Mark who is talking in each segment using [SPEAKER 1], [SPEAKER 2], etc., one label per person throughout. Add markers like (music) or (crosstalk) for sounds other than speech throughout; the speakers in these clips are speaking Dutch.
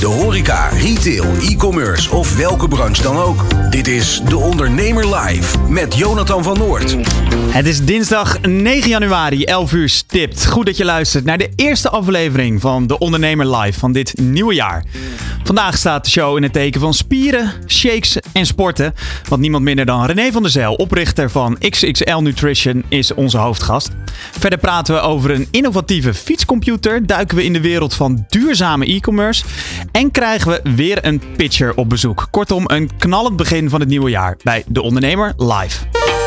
[SPEAKER 1] De horeca, retail, e-commerce of welke branche dan ook. Dit is De Ondernemer Live met Jonathan van Noord.
[SPEAKER 2] Het is dinsdag 9 januari, 11 uur stipt. Goed dat je luistert naar de eerste aflevering van De Ondernemer Live van dit nieuwe jaar. Vandaag staat de show in het teken van spieren, shakes en sporten. Want niemand minder dan René van der Zijl, oprichter van XXL Nutrition, is onze hoofdgast. Verder praten we over een innovatieve fietscomputer, duiken we in de wereld van duurzame e-commerce en krijgen we weer een pitcher op bezoek. Kortom, een knallend begin van het nieuwe jaar bij De Ondernemer Live.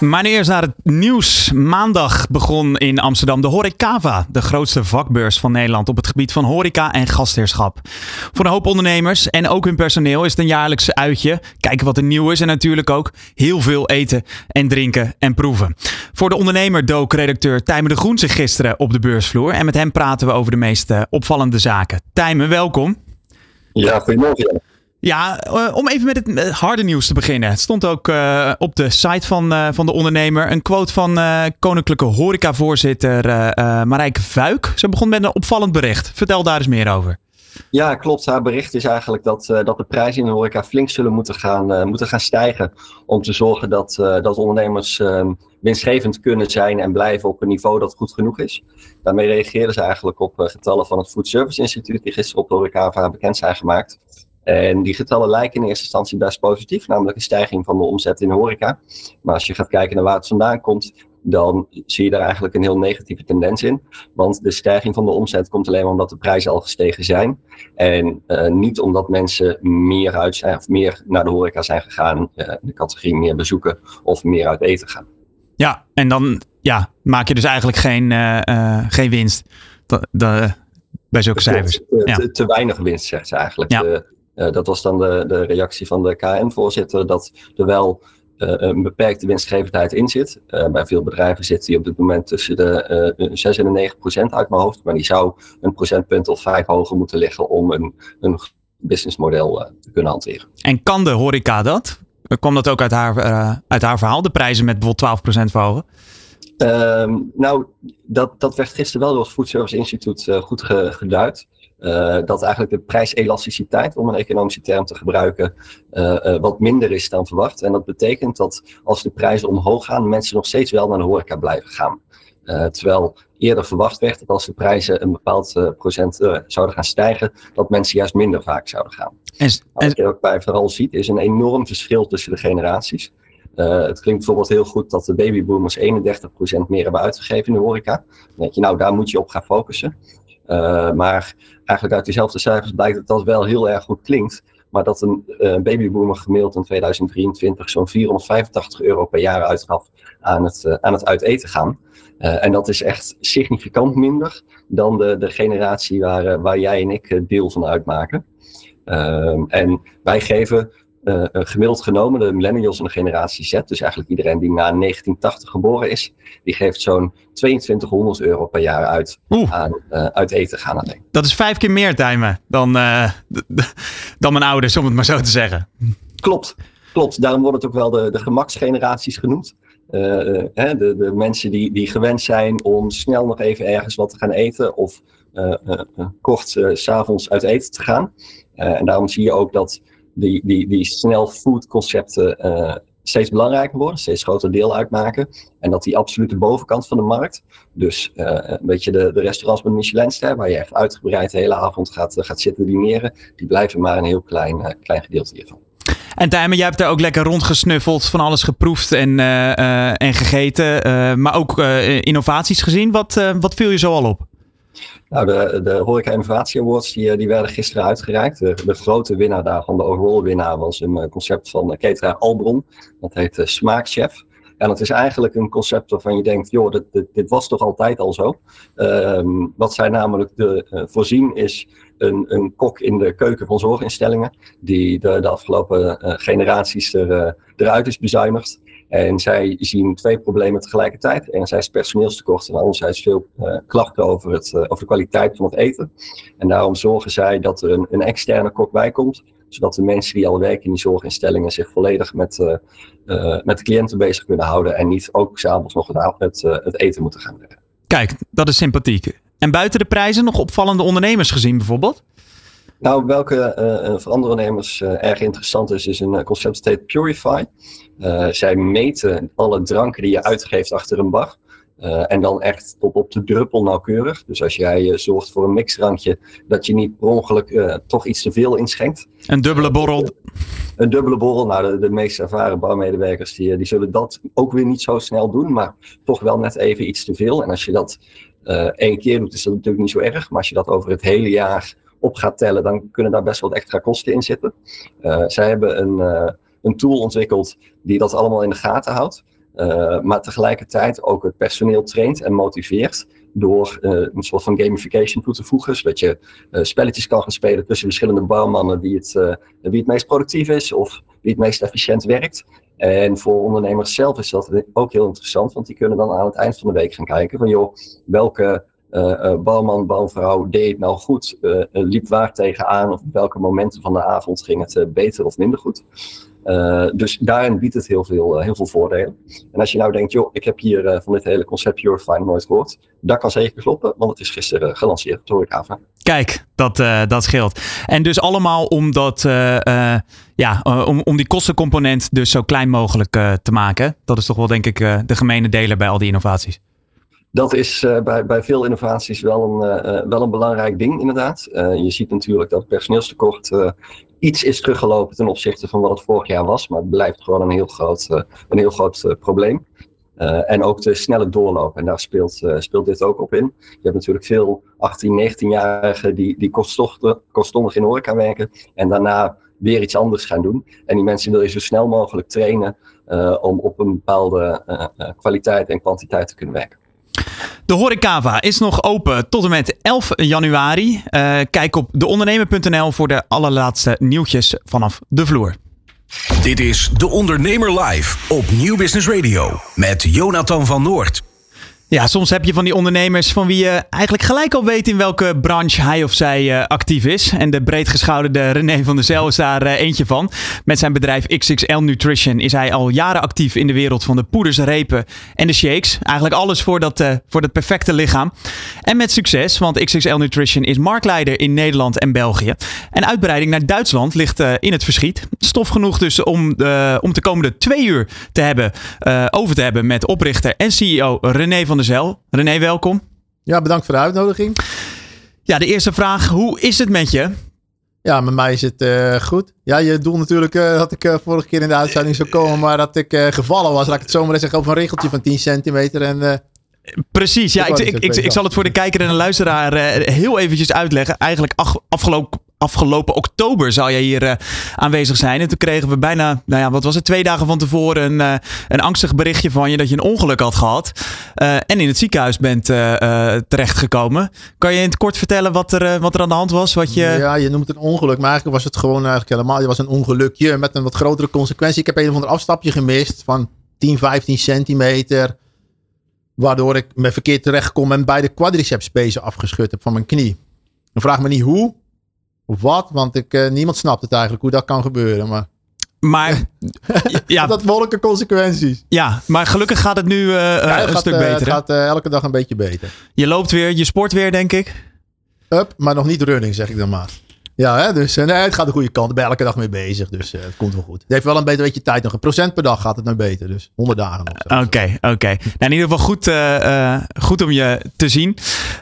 [SPEAKER 2] Maar nu eerst naar het nieuws. Maandag begon in Amsterdam de Horecava, de grootste vakbeurs van Nederland op het gebied van horeca en gastheerschap. Voor een hoop ondernemers en ook hun personeel is het een jaarlijkse uitje. Kijken wat er nieuw is en natuurlijk ook heel veel eten en drinken en proeven. Voor de ondernemer dook redacteur Tijmen de Groen zich gisteren op de beursvloer en met hem praten we over de meest eh, opvallende zaken. Tijmen, welkom.
[SPEAKER 3] Ja, goedemorgen.
[SPEAKER 2] Ja, uh, om even met het uh, harde nieuws te beginnen. Het stond ook uh, op de site van, van de ondernemer een quote van Koninklijke Horeca-voorzitter Marijke Vuik. Ze begon met een opvallend bericht. Vertel daar eens meer over.
[SPEAKER 3] Ja, klopt. Haar bericht is eigenlijk dat, dat de prijzen in de horeca flink zullen moeten gaan, moeten gaan stijgen. Om te zorgen dat, dat ondernemers ehm, winstgevend kunnen zijn en blijven op een niveau dat goed genoeg is. Daarmee reageerden ze eigenlijk op getallen van het Food Service Instituut, die gisteren op de horeca bekend zijn gemaakt. En die getallen lijken in eerste instantie best positief, namelijk een stijging van de omzet in de horeca. Maar als je gaat kijken naar waar het vandaan komt, dan zie je daar eigenlijk een heel negatieve tendens in. Want de stijging van de omzet komt alleen maar omdat de prijzen al gestegen zijn. En uh, niet omdat mensen meer uit zijn of meer naar de horeca zijn gegaan, uh, de categorie meer bezoeken of meer uit eten gaan.
[SPEAKER 2] Ja, en dan ja, maak je dus eigenlijk geen, uh, geen winst. De, de, bij zulke cijfers.
[SPEAKER 3] Te, ja. te, te, weinig winst, zegt ze eigenlijk. Ja. Uh, dat was dan de, de reactie van de KN-voorzitter, dat er wel uh, een beperkte winstgevendheid in zit. Uh, bij veel bedrijven zit die op dit moment tussen de 6 en de 9 procent uit mijn hoofd, maar die zou een procentpunt of vijf hoger moeten liggen om een, een businessmodel te kunnen hanteren.
[SPEAKER 2] En kan de horeca dat? Kwam dat ook uit haar, uit haar verhaal, de prijzen met bijvoorbeeld 12% verhogen?
[SPEAKER 3] Uh, nou, dat, dat werd gisteren wel door het Food Service Instituut goed ge, geduid. Uh, dat eigenlijk de prijselasticiteit, om een economische term te gebruiken, uh, uh, wat minder is dan verwacht. En dat betekent dat als de prijzen omhoog gaan, mensen nog steeds wel naar de horeca blijven gaan. terwijl eerder verwacht werd dat als de prijzen een bepaald procent zouden gaan stijgen, dat mensen juist minder vaak zouden gaan. En, en... Wat je ook bij vooral ziet, is een enorm verschil tussen de generaties. het klinkt bijvoorbeeld heel goed dat de babyboomers 31% meer hebben uitgegeven in de horeca. Dan denk je, nou, daar moet je op gaan focussen. Uh, maar eigenlijk uit diezelfde cijfers blijkt dat dat wel heel erg goed klinkt. Maar dat een uh, babyboomer gemiddeld in 2023 zo'n 485 euro per jaar uitgaf aan het, uh, aan het uit gaan. en dat is echt significant minder dan de, de generatie waar, waar jij en ik deel van uitmaken. Ehm, en wij geven uh, gemiddeld genomen, de millennials en de generatie Z, dus eigenlijk iedereen die na 1980 geboren is, die geeft zo'n 2200 euro per jaar uit aan uh, uit eten gaan alleen.
[SPEAKER 2] Dat is vijf keer meer timen dan, uh, dan mijn ouders, om het maar zo te zeggen.
[SPEAKER 3] Klopt, klopt. Daarom wordt het ook wel de, de gemaksgeneraties genoemd. Hè, de, de mensen die, die gewend zijn om snel nog even ergens wat te gaan eten of kort s s'avonds uit eten te gaan. en daarom zie je ook dat die, die, die snel food concepten uh, steeds belangrijker worden, steeds groter deel uitmaken. En dat die absolute bovenkant van de markt, dus uh, een beetje de, de restaurants met Michelinster, waar je echt uitgebreid de hele avond gaat, gaat zitten dineren, die blijven maar een heel klein, klein gedeelte hiervan.
[SPEAKER 2] En Tijmen, jij hebt er ook lekker rondgesnuffeld, van alles geproefd en, en gegeten, maar ook innovaties gezien. Wat, wat viel je zo al op?
[SPEAKER 3] Nou, de, de Horeca Innovatie Awards die, die werden gisteren uitgereikt. De, grote winnaar daarvan, de overall winnaar, was een concept van cateraar Albron. Dat heet Smaakchef. En dat is eigenlijk een concept waarvan je denkt, joh, dit, dit, was toch altijd al zo. Ehm, wat zij namelijk de, voorzien is een, een kok in de keuken van zorginstellingen, die de, de afgelopen generaties er, eruit is bezuinigd. En zij zien twee problemen tegelijkertijd. Enerzijds personeelstekort en anderzijds veel uh, klachten over, het, uh, over de kwaliteit van het eten. En daarom zorgen zij dat er een, een externe kok bij komt. Zodat de mensen die al werken in die zorginstellingen zich volledig met, uh, met de cliënten bezig kunnen houden. En niet ook s'avonds nog het, het eten moeten gaan werken.
[SPEAKER 2] Kijk, dat is sympathiek. En buiten de prijzen nog opvallende ondernemers gezien bijvoorbeeld?
[SPEAKER 3] Nou, welke uh, voor andere ondernemers uh, erg interessant is, is een concept dat heet Purify. Uh, zij meten alle dranken die je uitgeeft achter een bar. en dan echt tot op de druppel nauwkeurig. Dus als jij zorgt voor een mixdrankje, dat je niet per ongeluk toch iets te veel inschenkt.
[SPEAKER 2] Een dubbele borrel.
[SPEAKER 3] Een dubbele borrel. Nou, de, de meest ervaren barmedewerkers die, die zullen dat ook weer niet zo snel doen, maar toch wel net even iets te veel. En als je dat één keer doet, is dat natuurlijk niet zo erg. Maar als je dat over het hele jaar op gaat tellen, dan kunnen daar best wat extra kosten in zitten. Uh, zij hebben een, uh, een tool ontwikkeld die dat allemaal in de gaten houdt. Uh, maar tegelijkertijd ook het personeel traint en motiveert door een soort van gamification toe te voegen. Zodat je spelletjes kan gaan spelen tussen verschillende bouwmannen wie het, wie het meest productief is of wie het meest efficiënt werkt. En voor ondernemers zelf is dat ook heel interessant, want die kunnen dan aan het eind van de week gaan kijken van joh, welke uh, uh, bouwman, bouwvrouw deed het nou goed, uh, liep waar tegenaan of op welke momenten van de avond ging het beter of minder goed. dus daarin biedt het heel veel, heel veel voordelen. En als je nou denkt, joh, ik heb hier van dit hele concept Purify nooit gehoord, dat kan zeker kloppen, want het is gisteren gelanceerd door Horecava.
[SPEAKER 2] Kijk, dat, dat scheelt. En dus allemaal om, dat, ja, om, om die kostencomponent dus zo klein mogelijk te maken. Dat is toch wel denk ik de gemene deler bij al die innovaties
[SPEAKER 3] dat is uh, bij, bij veel innovaties wel een, uh, wel een belangrijk ding, inderdaad. Je ziet natuurlijk dat het personeelstekort iets is teruggelopen ten opzichte van wat het vorig jaar was, maar het blijft gewoon een heel groot, een heel groot probleem. en ook de snelle doorloop, en daar speelt, speelt dit ook op in. Je hebt natuurlijk veel 18, 19-jarigen die, die kortstondig in horeca werken en daarna weer iets anders gaan doen. En die mensen wil je zo snel mogelijk trainen om op een bepaalde kwaliteit en kwantiteit te kunnen werken.
[SPEAKER 2] De Horecava is nog open tot en met 11 januari. Uh, kijk op deondernemer.nl voor de allerlaatste nieuwtjes vanaf de vloer.
[SPEAKER 1] Dit is De Ondernemer Live op Nieuw Business Radio met Jonathan van Noord.
[SPEAKER 2] Ja, soms heb je van die ondernemers van wie je eigenlijk gelijk al weet in welke branche hij of zij uh, actief is. En de breedgeschouderde René van der Zel is daar uh, eentje van. Met zijn bedrijf XXL Nutrition is hij al jaren actief in de wereld van de poeders, repen en de shakes. Eigenlijk alles voor dat, uh, voor dat perfecte lichaam. En met succes, want XXL Nutrition is marktleider in Nederland en België. En uitbreiding naar Duitsland ligt in het verschiet. Stof genoeg dus om, om de komende twee uur te hebben, over te hebben met oprichter en CEO René van Zel. René, welkom.
[SPEAKER 4] Ja, bedankt voor de uitnodiging.
[SPEAKER 2] Ja, de eerste vraag. Hoe is het met je?
[SPEAKER 4] Ja, met mij is het uh, goed. Ja, je doel natuurlijk uh, dat ik uh, vorige keer in de uitzending zou komen, maar dat ik gevallen was. Laat ik het zomaar zeggen over een regeltje van 10 centimeter. En,
[SPEAKER 2] Precies, ja, ik, ik, ik, ik, zal het voor de kijker en de luisteraar heel eventjes uitleggen. Eigenlijk afgelopen afgelopen oktober zou jij hier uh, aanwezig zijn. En toen kregen we bijna, nou ja, wat was het, twee dagen van tevoren een, uh, een angstig berichtje van je dat je een ongeluk had gehad. Uh, en in het ziekenhuis bent terechtgekomen. Kan je in het kort vertellen wat er, wat er aan de hand was? Wat je...
[SPEAKER 4] Ja, je noemt het een ongeluk, maar eigenlijk was het gewoon eigenlijk helemaal. Het was een ongelukje met een wat grotere consequentie. Ik heb een of ander afstapje gemist van 10, 15 centimeter. Waardoor ik me verkeerd terecht kom en beide quadriceps pezen afgeschud heb van mijn knie. Dan vraag me niet hoe, wat, want ik, uh, niemand snapt het eigenlijk hoe dat kan gebeuren. Maar,
[SPEAKER 2] maar (laughs)
[SPEAKER 4] ja, dat wolken consequenties.
[SPEAKER 2] Ja, maar gelukkig gaat het nu uh, ja, een
[SPEAKER 4] gaat,
[SPEAKER 2] stuk beter. Het
[SPEAKER 4] gaat elke dag een beetje beter.
[SPEAKER 2] Je loopt weer, je sport weer, denk ik.
[SPEAKER 4] Up, maar nog niet running, zeg ik dan maar. Ja, hè? dus nee, het gaat de goede kant. Ik ben elke dag mee bezig, dus uh, het komt wel goed. Het heeft wel een beetje tijd nog. Een procent per dag gaat het nou beter, dus 100 dagen
[SPEAKER 2] nog. Oké, oké. Nou, in ieder geval goed, uh, uh, goed om je te zien.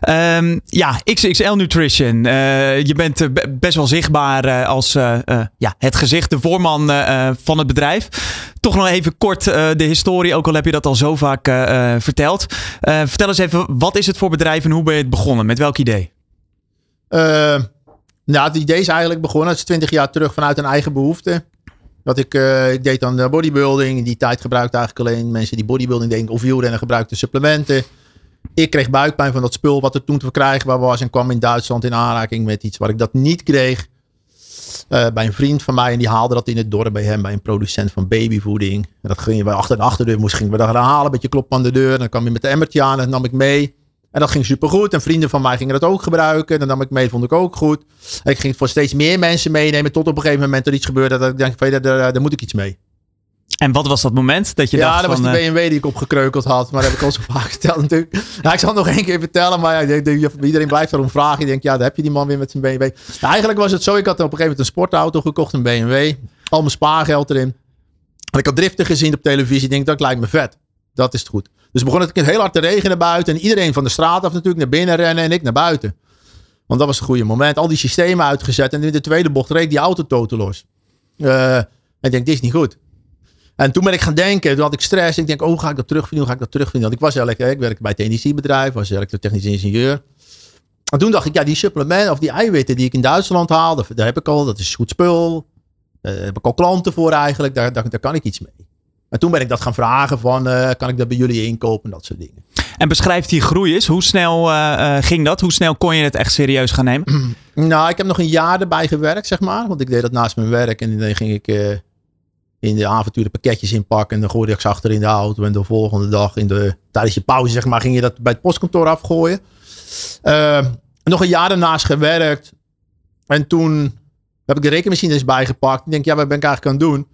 [SPEAKER 2] Um, ja, XXL Nutrition. je bent best wel zichtbaar als ja, het gezicht, de voorman van het bedrijf. Toch nog even kort de historie, ook al heb je dat al zo vaak verteld. vertel eens even, wat is het voor bedrijf en hoe ben je het begonnen? Met welk idee?
[SPEAKER 4] Nou, het idee is eigenlijk begonnen. Het is twintig jaar terug vanuit een eigen behoefte. Dat ik, uh, ik deed dan bodybuilding. In die tijd gebruikte eigenlijk alleen mensen die bodybuilding deden of wielrennen gebruikten supplementen. Ik kreeg buikpijn van dat spul wat er toen te verkrijgbaar was. En kwam in Duitsland in aanraking met iets waar ik dat niet kreeg. Uh, bij een vriend van mij. En die haalde dat in het dorp bij hem. Bij een producent van babyvoeding. En dat ging je bij achter de achterdeur. Moest gingen we dan halen. Een beetje klop aan de deur. En dan kwam je met de emmertje aan. En dat nam ik mee. En dat ging supergoed. En vrienden van mij gingen dat ook gebruiken. En dan nam ik mee. Vond ik ook goed. En ik ging voor steeds meer mensen meenemen. Tot op een gegeven moment er iets gebeurde. Dat ik dacht, van, daar, daar, daar moet ik iets mee.
[SPEAKER 2] En wat was dat moment dat je
[SPEAKER 4] ja,
[SPEAKER 2] dacht
[SPEAKER 4] dat was die
[SPEAKER 2] eh,
[SPEAKER 4] BMW die ik opgekreukeld had. Maar dat heb ik al zo (laughs) vaak verteld natuurlijk. Nou, ik zal het nog één keer vertellen. Maar ja, iedereen blijft erom vragen. Je denkt, ja, daar heb je die man weer met zijn BMW. Nou, eigenlijk was het zo. Ik had op een gegeven moment een sportauto gekocht. Een BMW. Al mijn spaargeld erin. En ik had driften gezien op televisie. Ik denk, dat lijkt me vet. Dat is het goed. Dus begon het heel hard te regenen buiten. En iedereen van de straat af natuurlijk naar binnen rennen. En ik naar buiten. Want dat was het goede moment. Al die systemen uitgezet. En in de tweede bocht reed die auto totaal los. Uh, en ik denk, dit is niet goed. En toen ben ik gaan denken, toen had ik stress. Ik denk, oh, ga ik dat terugvinden? Hoe ga ik dat terugvinden? Want ik was eigenlijk, ik werkte bij het energiebedrijf, was technisch ingenieur. En toen dacht ik, ja, die supplementen of die eiwitten die ik in Duitsland haalde, daar heb ik al, dat is goed spul. Daar heb ik al klanten voor eigenlijk, daar, daar kan ik iets mee. En toen ben ik dat gaan vragen van, uh, kan ik dat bij jullie inkopen, dat soort dingen.
[SPEAKER 2] En beschrijft die groei eens, hoe snel uh, ging dat? Hoe snel kon je het echt serieus gaan nemen? (clears throat)
[SPEAKER 4] nou, ik heb nog een jaar erbij gewerkt, zeg maar. Want ik deed dat naast mijn werk en dan ging ik in de avontuur de pakketjes inpakken. En dan gooide ik ze achter in de auto. En de volgende dag in de, tijdens je pauze zeg maar, ging je dat bij het postkantoor afgooien. Nog een jaar daarnaast gewerkt. En toen heb ik de rekenmachines bijgepakt. Ik denk, ja, wat ben ik eigenlijk aan het doen?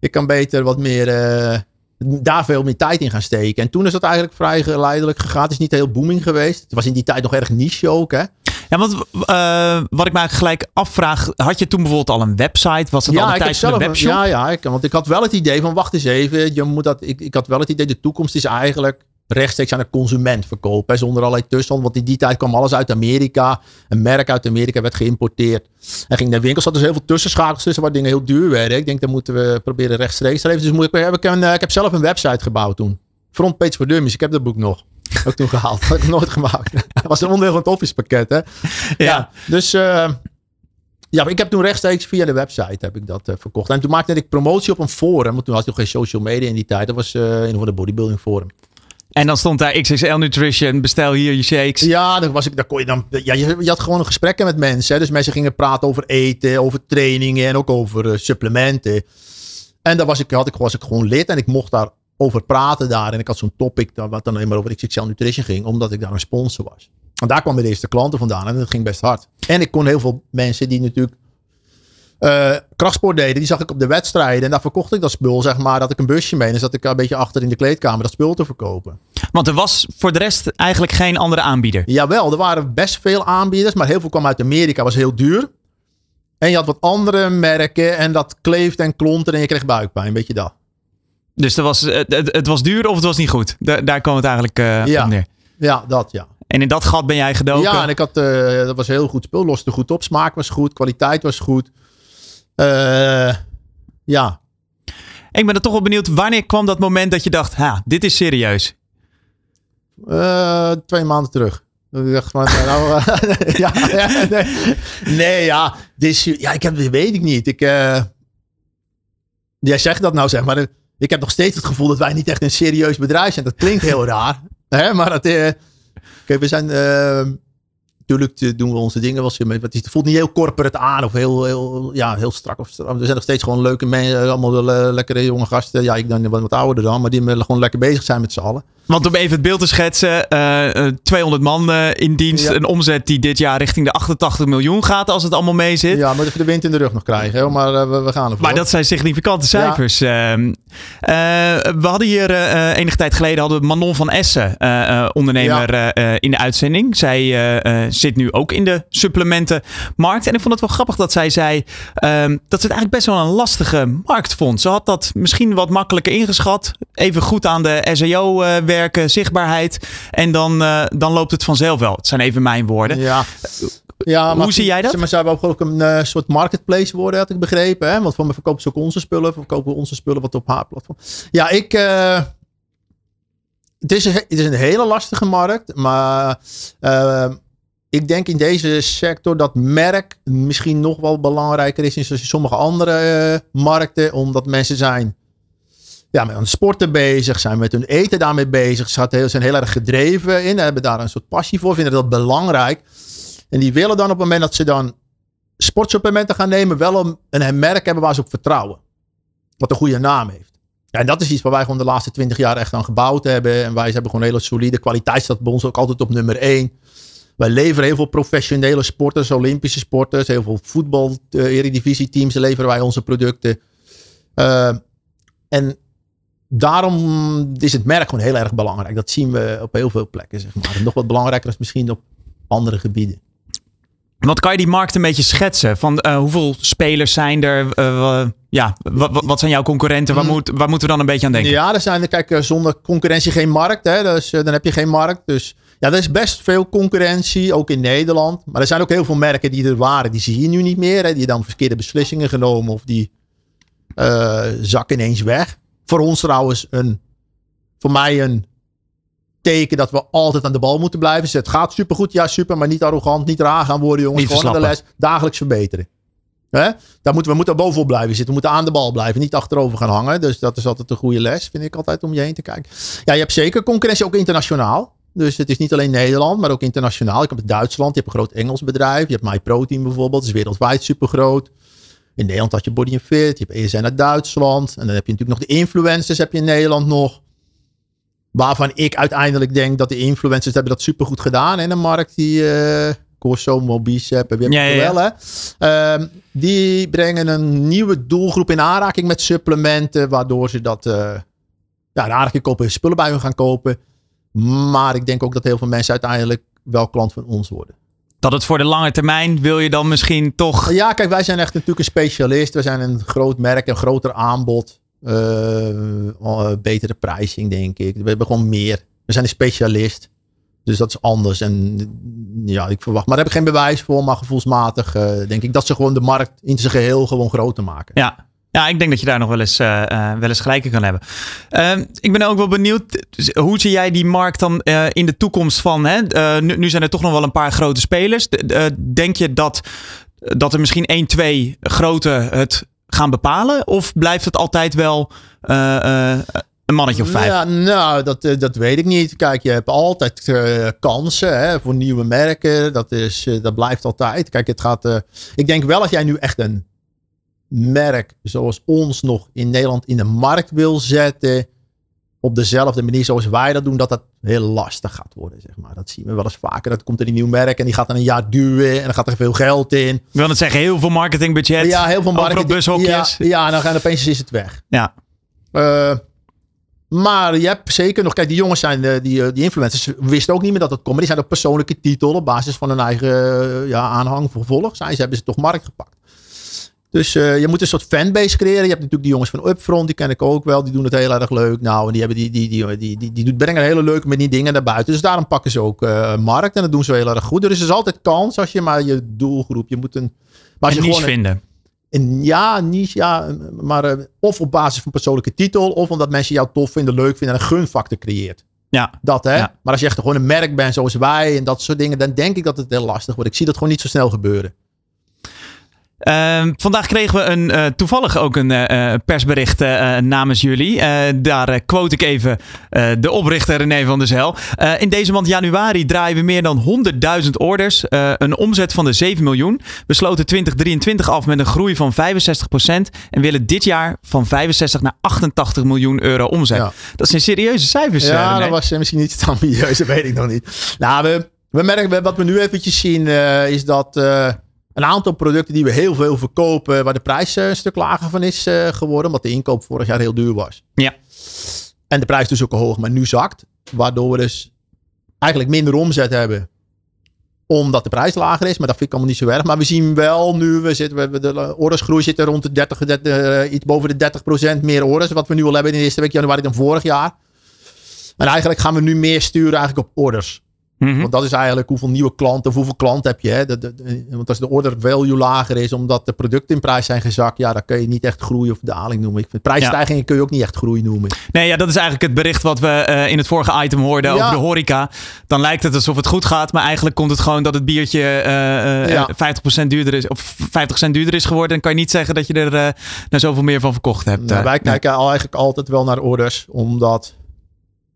[SPEAKER 4] Ik kan beter wat meer, uh, daar veel meer tijd in gaan steken. En toen is dat eigenlijk vrij geleidelijk gegaan. Het is niet heel booming geweest. Het was in die tijd nog erg niche ook, hè.
[SPEAKER 2] Ja, want uh, wat ik me gelijk afvraag, had je toen bijvoorbeeld al een website? Was het
[SPEAKER 4] ja,
[SPEAKER 2] al de tijd van een webshop?
[SPEAKER 4] Ja, ja ik, want ik had wel het idee van, wacht eens even, je moet dat, ik, ik had wel het idee, de toekomst is eigenlijk rechtstreeks aan de consument verkopen. Zonder allerlei tussenstand. Want in die tijd kwam alles uit Amerika. Een merk uit Amerika werd geïmporteerd. En ging naar winkels. zat dus heel veel tussenschakels tussen waar dingen heel duur werden. Ik denk, dat moeten we proberen rechtstreeks te. Dus moet ik, heb ik, een, ik heb zelf een website gebouwd toen. Frontpage for Dummies. Ik heb dat boek nog. Ook toen gehaald. (laughs) Dat heb ik nooit gemaakt. Dat was een onderdeel van het Office pakket. Hè? Ja. ja dus uh, ja, ik heb toen rechtstreeks via de website heb ik dat uh, verkocht. En toen maakte ik promotie op een forum. Want toen had ik nog geen social media in die tijd. Dat was uh, een van de bodybuilding forum.
[SPEAKER 2] En dan stond daar XXL Nutrition, bestel hier je shakes.
[SPEAKER 4] Ja, dan was ik, daar kon je dan. Ja, je, had gewoon gesprekken met mensen. Hè? Dus mensen gingen praten over eten, over trainingen en ook over supplementen. En daar was ik, had ik, was ik gewoon lid en ik mocht daar over praten daar. En ik had zo'n topic wat dan alleen maar over XXL Nutrition ging, omdat ik daar een sponsor was. En daar kwamen de eerste klanten vandaan en dat ging best hard. En ik kon heel veel mensen die natuurlijk uh, krachtsport deden, die zag ik op de wedstrijden. En daar verkocht ik dat spul, zeg maar, dat ik een busje mee. En zat ik een beetje achter in de kleedkamer dat spul te verkopen.
[SPEAKER 2] Want er was voor de rest eigenlijk geen andere aanbieder?
[SPEAKER 4] Jawel, er waren best veel aanbieders, maar heel veel kwam uit Amerika, was heel duur. En je had wat andere merken en dat kleefde en klonte en je kreeg buikpijn, een beetje dat.
[SPEAKER 2] Dus het was, het, het, was duur of het was niet goed? Daar, daar kwam het eigenlijk uh,
[SPEAKER 4] ja.
[SPEAKER 2] neer.
[SPEAKER 4] Ja, dat ja.
[SPEAKER 2] En in dat gat ben jij gedoken?
[SPEAKER 4] Ja, en ik had, uh, dat was heel goed spul. Loste goed op. Smaak was goed. Kwaliteit was goed. Uh, ja.
[SPEAKER 2] Ik ben er toch wel benieuwd. Wanneer kwam dat moment dat je dacht, ha, dit is serieus?
[SPEAKER 4] Uh, twee maanden terug. Ik dacht van, nou, (laughs) ja, ja, nee, nee, ja, dit ja, ik heb, weet ik niet. Ik, uh, jij zegt dat nou zeg maar. Ik heb nog steeds het gevoel dat wij niet echt een serieus bedrijf zijn. Dat klinkt heel raar. (laughs) Hè? Maar dat, uh, kijk, we zijn Natuurlijk doen we onze dingen. Het voelt niet heel corporate aan of heel, heel, ja, heel strak. Of, er zijn nog steeds gewoon leuke mensen. Allemaal lekkere jonge gasten. Ja, ik ben wat ouder dan. Maar die gewoon lekker bezig zijn met z'n allen.
[SPEAKER 2] Want om even het beeld te schetsen, uh, 200 man uh, in dienst. Ja. Een omzet die dit jaar richting de 88 miljoen gaat als het allemaal mee zit.
[SPEAKER 4] Ja, maar even de wind in de rug nog krijgen. Hè? Maar uh, we, we, gaan ervoor.
[SPEAKER 2] Maar dat zijn significante cijfers. Ja. Ehm, we hadden hier enige tijd geleden hadden Manon van Essen, ondernemer, ja. in de uitzending. Zij zit nu ook in de supplementenmarkt. En ik vond het wel grappig dat zij zei um, dat ze het eigenlijk best wel een lastige markt vond. Ze had dat misschien wat makkelijker ingeschat. Even goed aan de SEO werken zichtbaarheid. En dan, uh, dan loopt het vanzelf wel. Het zijn even mijn woorden.
[SPEAKER 4] Ja. Ja,
[SPEAKER 2] Hoe zie jij dat?
[SPEAKER 4] Maar zou ook ook een uh, soort marketplace worden, had ik begrepen. Hè? Want van me verkopen ze ook onze spullen. Verkopen we onze spullen wat op haar platform. Ja, ik... Uh, het, is een, het is een hele lastige markt. Maar ik denk in deze sector dat merk misschien nog wel belangrijker is in sommige andere eh, markten. Omdat mensen zijn ja, met hun sporten bezig, zijn met hun eten daarmee bezig. Ze zijn heel erg gedreven in, hebben daar een soort passie voor, vinden dat belangrijk. En die willen dan op het moment dat ze dan sportsupplementen gaan nemen, wel een, merk hebben waar ze op vertrouwen. Wat een goede naam heeft. En dat is iets waar wij gewoon de laatste twintig jaar echt aan gebouwd hebben. En wij hebben gewoon hele solide kwaliteit. Staat bij ons ook altijd op nummer één. Wij leveren heel veel professionele sporters, Olympische sporters, heel veel voetbal, uh, eredivisie teams leveren wij onze producten. Uh, en daarom is het merk gewoon heel erg belangrijk. Dat zien we op heel veel plekken, zeg maar. En nog wat belangrijker is misschien op andere gebieden.
[SPEAKER 2] Wat kan je die markt een beetje schetsen? Van uh, hoeveel spelers zijn er? Uh, ja, wat, zijn jouw concurrenten? Waar, moet, waar moeten we dan een beetje aan denken?
[SPEAKER 4] Ja, er zijn er, kijk, eh, zonder concurrentie geen markt. Hè? Dus, dan heb je geen markt. Dus ja, er is best veel concurrentie, ook in Nederland. Maar er zijn ook heel veel merken die er waren. Die zie je nu niet meer. Hè? Die dan verkeerde beslissingen genomen of die zakken ineens weg. Voor ons trouwens een, voor mij een teken dat we altijd aan de bal moeten blijven. Dus het gaat supergoed, ja super, maar niet arrogant, niet raar gaan worden jongens.
[SPEAKER 2] Niet
[SPEAKER 4] Gewoon de les, dagelijks verbeteren. Hè? Daar moeten we moeten bovenop blijven zitten. We moeten aan de bal blijven, niet achterover gaan hangen. Dus dat is altijd een goede les, vind ik altijd om je heen te kijken. Ja, je hebt zeker concurrentie ook internationaal. Dus het is niet alleen Nederland, maar ook internationaal. Ik heb Duitsland, je hebt een groot Engels bedrijf. Je hebt MyProtein bijvoorbeeld, dat is wereldwijd super groot. In Nederland had je Body and Fit, je hebt ESN uit Duitsland. En dan heb je natuurlijk nog de influencers heb je in Nederland nog. Waarvan ik uiteindelijk denk dat de influencers hebben dat supergoed gedaan in een markt die uh, Corso, Mobicep, heb je
[SPEAKER 2] ja, ja,
[SPEAKER 4] wel hè. Uh, die brengen een nieuwe doelgroep in aanraking met supplementen, waardoor ze dat uh, ja, in aanraking kopen, spullen bij hun gaan kopen. Maar ik denk ook dat heel veel mensen uiteindelijk wel klant van ons worden.
[SPEAKER 2] Dat het voor de lange termijn wil je dan misschien toch.
[SPEAKER 4] Ja, kijk, wij zijn echt natuurlijk een specialist. We zijn een groot merk, een groter aanbod. Uh, betere pricing, denk ik. We hebben gewoon meer. We zijn een specialist. Dus dat is anders. En ja, ik verwacht. Maar daar heb ik geen bewijs voor. Maar gevoelsmatig uh, denk ik dat ze gewoon de markt in zijn geheel gewoon groter maken.
[SPEAKER 2] Ja. Ja, ik denk dat je daar nog wel eens, uh, wel eens gelijk in kan hebben. Uh, ik ben ook wel benieuwd, hoe zie jij die markt dan uh, in de toekomst van? Hè? Nu, nu, zijn er toch nog wel een paar grote spelers. denk je dat, dat er misschien één, twee grote het gaan bepalen? Of blijft het altijd wel een mannetje of vijf?
[SPEAKER 4] Ja, nou, dat, dat weet ik niet. Kijk, je hebt altijd kansen hè, voor nieuwe merken. Dat, is, dat blijft altijd. Kijk, het gaat. ik denk wel als jij nu echt een merk zoals ons nog in Nederland in de markt wil zetten. Op dezelfde manier zoals wij dat doen, dat dat heel lastig gaat worden. Zeg maar. Dat zien we wel eens vaker. Dat komt er een nieuw merk en die gaat dan een jaar duwen. En dan gaat er veel geld in.
[SPEAKER 2] Wil het zeggen, heel veel marketingbudget.
[SPEAKER 4] Ja, heel veel marketing.
[SPEAKER 2] bushokjes.
[SPEAKER 4] Ja, ja, en dan gaan opeens is het weg.
[SPEAKER 2] Ja.
[SPEAKER 4] Uh, maar je hebt zeker nog... Kijk, die jongens zijn... Die, die influencers wisten ook niet meer dat het komt. Maar die zijn op persoonlijke titel. Op basis van hun eigen ja, aanhang, vervolg. Zijn ze, hebben ze toch markt gepakt. Dus uh, je moet een soort fanbase creëren. Je hebt natuurlijk die jongens van Upfront, die ken ik ook wel. Die doen het heel erg leuk. Nou, en die, hebben die, die, die, die, die, die brengen hele leuke met die dingen naar buiten. Dus daarom pakken ze ook uh, markt. En dat doen ze heel erg goed. Dus er is altijd kans als je maar je doelgroep... Je moet een... Maar
[SPEAKER 2] als je gewoon vinden.
[SPEAKER 4] Een, ja, niche, ja. Maar uh, of op basis van persoonlijke titel. Of omdat mensen jou tof vinden, leuk vinden. En een gunfactor creëert.
[SPEAKER 2] Ja.
[SPEAKER 4] Dat hè.
[SPEAKER 2] Ja.
[SPEAKER 4] Maar als je echt gewoon een merk bent zoals wij. En dat soort dingen. Dan denk ik dat het heel lastig wordt. Ik zie dat gewoon niet zo snel gebeuren.
[SPEAKER 2] Uh, vandaag kregen we een, uh, toevallig ook een uh, persbericht uh, namens jullie. daar quote ik even de oprichter René van der Zel. in deze maand januari draaien we meer dan 100.000 orders. een omzet van de 7 miljoen. We sloten 2023 af met een groei van 65%. En willen dit jaar van 65 naar 88 miljoen euro omzet. Ja. Dat zijn serieuze cijfers.
[SPEAKER 4] Ja,
[SPEAKER 2] René.
[SPEAKER 4] dat was misschien niet het ambitieus, (laughs) dat weet ik nog niet. Nou, we, we merken, wat we nu eventjes zien is dat een aantal producten die we heel veel verkopen, waar de prijs uh, een stuk lager van is uh, geworden, omdat de inkoop vorig jaar heel duur was.
[SPEAKER 2] Ja.
[SPEAKER 4] En de prijs dus ook hoog, maar nu zakt. Waardoor we dus eigenlijk minder omzet hebben. Omdat de prijs lager is, maar dat vind ik allemaal niet zo erg. Maar we zien wel nu, we zitten, we, de ordersgroei zit er rond de 30, 30 uh, iets boven de 30% meer orders. Wat we nu al hebben in de eerste week januari dan vorig jaar. En eigenlijk gaan we nu meer sturen eigenlijk op orders.
[SPEAKER 2] Mhm.
[SPEAKER 4] Want dat is eigenlijk hoeveel nieuwe klanten of hoeveel klanten heb je. Hè? Dat- want als de order value lager is omdat de producten in prijs zijn gezakt, ja, dan kun je niet echt groei of daling noemen. Ik vind prijsstijgingen kun je ook niet echt groei noemen.
[SPEAKER 2] Nee, ja, dat is eigenlijk het bericht wat we eh, in het vorige item hoorden
[SPEAKER 4] Ja.
[SPEAKER 2] over de horeca. Dan lijkt het alsof het goed gaat, maar eigenlijk komt het gewoon dat het biertje eh, eh,
[SPEAKER 4] Ja.
[SPEAKER 2] 50% duurder is, of 50 cent duurder is geworden. Dan kan je niet zeggen dat je er eh nou zoveel meer van verkocht hebt.
[SPEAKER 4] Nou,
[SPEAKER 2] Eh,
[SPEAKER 4] wij kijken eigenlijk altijd wel naar orders, omdat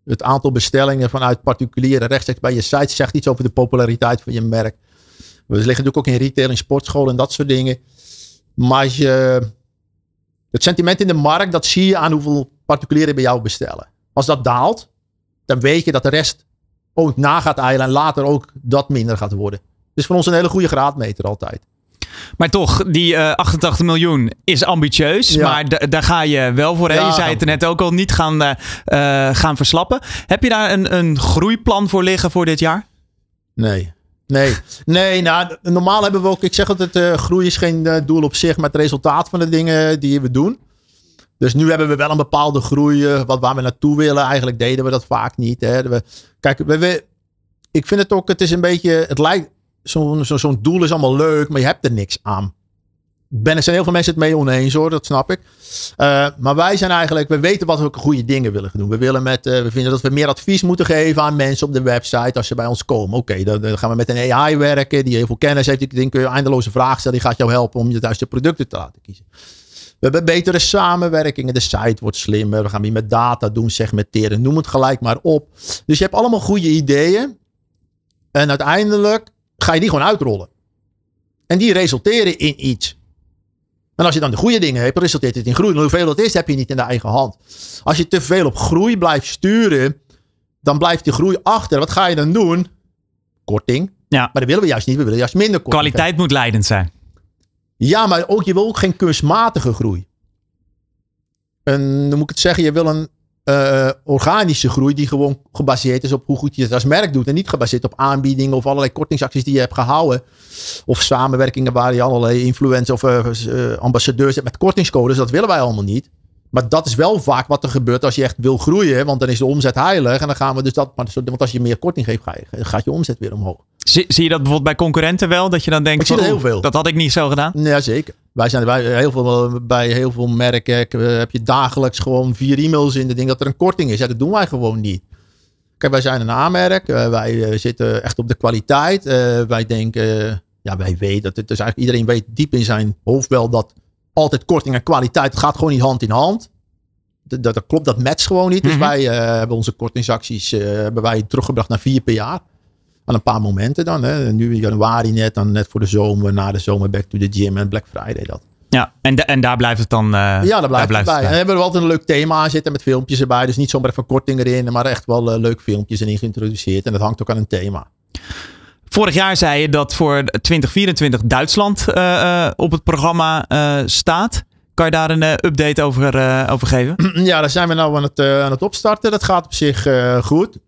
[SPEAKER 4] het aantal bestellingen vanuit particulieren rechtstreeks bij je site zegt iets over de populariteit van je merk. We liggen natuurlijk ook in retail, in sportscholen en dat soort dingen. Maar je, het sentiment in de markt, dat zie je aan hoeveel particulieren bij jou bestellen. Als dat daalt, dan weet je dat de rest ook na gaat eilen en later ook dat minder gaat worden. Dus voor ons een hele goede graadmeter altijd.
[SPEAKER 2] Maar toch, die eh, 88 miljoen is ambitieus.
[SPEAKER 4] Ja.
[SPEAKER 2] Maar da- daar ga je wel voor.
[SPEAKER 4] Ja.
[SPEAKER 2] Je zei het er net ook al, niet gaan, eh, eh, gaan verslappen. Heb je daar een, een groeiplan voor liggen voor dit jaar?
[SPEAKER 4] Nee. Nee, nee nou, normaal hebben we ook, ik zeg altijd, eh groei is geen eh, doel op zich, maar het resultaat van de dingen die we doen. Dus nu hebben we wel een bepaalde groei, eh, wat waar we naartoe willen. Eigenlijk deden we dat vaak niet. Hè. We, kijk, we, we- ik vind het ook, het is een beetje, het lijkt, zo'n zo, zo'n doel is allemaal leuk, maar je hebt er niks aan. Ben, er zijn heel veel mensen het mee oneens hoor, dat snap ik. Eh, maar wij zijn eigenlijk, we weten wat we goede dingen willen doen. We, willen met, eh, we vinden dat we meer advies moeten geven aan mensen op de website als ze bij ons komen. Oké, dan, dan gaan we met een AI werken die heel veel kennis heeft. Ik denk, kun je eindeloze vragen stellen. Die gaat jou helpen om je juiste producten te laten kiezen. We hebben betere samenwerkingen. De site wordt slimmer. We gaan meer met data doen, segmenteren. Noem het gelijk maar op. Dus je hebt allemaal goede ideeën. En uiteindelijk ga je die gewoon uitrollen. En die resulteren in iets. En als je dan de goede dingen hebt, resulteert het in groei. En hoeveel dat is, heb je niet in de eigen hand. Als je te veel op groei blijft sturen, dan blijft die groei achter. Wat ga je dan doen? Korting.
[SPEAKER 2] Ja.
[SPEAKER 4] Maar dat willen we juist niet. We willen juist minder korting.
[SPEAKER 2] Kwaliteit moet leidend zijn.
[SPEAKER 4] Ja, maar ook, je wil ook geen kunstmatige groei. En dan moet ik het zeggen, je wil een eh, organische groei die gewoon gebaseerd is op hoe goed je het als merk doet. En niet gebaseerd op aanbiedingen of allerlei kortingsacties die je hebt gehouden. Of samenwerkingen waar je allerlei influencers of eh, eh, ambassadeurs hebt met kortingscodes. Dat willen wij allemaal niet. Maar dat is wel vaak wat er gebeurt als je echt wil groeien. Want dan is de omzet heilig. En dan gaan we dus dat. Want als je meer korting geeft, gaat je omzet weer omhoog.
[SPEAKER 2] Zie, zie je dat bijvoorbeeld bij concurrenten wel? Dat je dan denkt,
[SPEAKER 4] Ik zie
[SPEAKER 2] van,
[SPEAKER 4] dat heel
[SPEAKER 2] oeh,
[SPEAKER 4] veel.
[SPEAKER 2] dat had ik niet zo gedaan.
[SPEAKER 4] Ja, zeker. Wij zijn bij heel veel, bij heel veel merken eh, heb je dagelijks gewoon vier e-mails in. De ding dat er een korting is. Ja, dat doen wij gewoon niet. Kijk, wij zijn een aanmerk. Eh, wij eh, zitten echt op de kwaliteit. Wij denken, ja, wij weten dat het dus eigenlijk iedereen weet diep in zijn hoofd wel dat altijd korting en kwaliteit, gaat gewoon niet hand in hand. Dat, dat, dat klopt, dat matcht gewoon niet. Dus
[SPEAKER 2] Mhm.
[SPEAKER 4] wij hebben onze kortingsacties hebben wij teruggebracht naar vier per jaar. Aan een paar momenten dan. Hè. Nu in januari net, dan net voor de zomer, na de zomer back to the gym en Black Friday dat.
[SPEAKER 2] Ja, en, en daar blijft het dan. eh,
[SPEAKER 4] Ja, daar blijft het bij. En dan hebben we altijd een leuk thema aan zitten met filmpjes erbij. Dus niet zomaar even korting erin, maar echt wel eh, leuk filmpjes erin geïntroduceerd. En dat hangt ook aan een thema.
[SPEAKER 2] Vorig jaar zei je dat voor 2024 Duitsland eh, op het programma staat. Kan je daar een update over, over geven? (clears throat)
[SPEAKER 4] ja, daar zijn we nou aan het, aan het opstarten. Dat gaat op zich goed.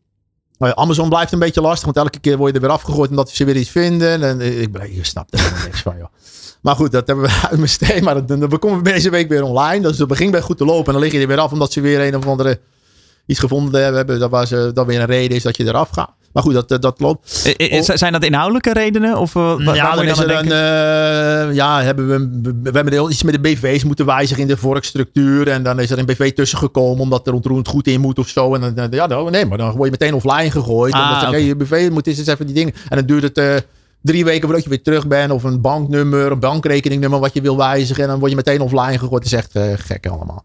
[SPEAKER 4] Ja, Amazon blijft een beetje lastig, want elke keer word je er weer afgegooid omdat ze weer iets vinden. En eh, ik, snapt er helemaal niks van, joh. Maar goed, dat hebben we (laughs) uit mijn steen. Maar dat komen we deze week weer online. Dus het begint bij goed te lopen. En dan lig je er weer af omdat ze weer een of andere iets gevonden hebben. Dat, waar ze, dat weer een reden is dat je eraf gaat. Maar goed, dat, dat, dat loopt.
[SPEAKER 2] I- i- zijn dat inhoudelijke redenen? Of, eh,
[SPEAKER 4] Oh. ja, dan
[SPEAKER 2] je
[SPEAKER 4] is
[SPEAKER 2] dan
[SPEAKER 4] er
[SPEAKER 2] aan
[SPEAKER 4] een, eh, ja, hebben we, we hebben heel iets met de BV's moeten wijzigen in de vorkstructuur. En dan is er een BV tussen gekomen omdat er ontroerend goed in moet of zo. En dan, ja, nou, nee, maar dan word je meteen offline gegooid.
[SPEAKER 2] Ah,
[SPEAKER 4] omdat ze je BV moet eens even die dingen. En dan duurt het eh, drie weken voordat je weer terug bent. Of een banknummer, een bankrekeningnummer wat je wil wijzigen. En dan word je meteen offline gegooid. Het is echt eh, gek allemaal.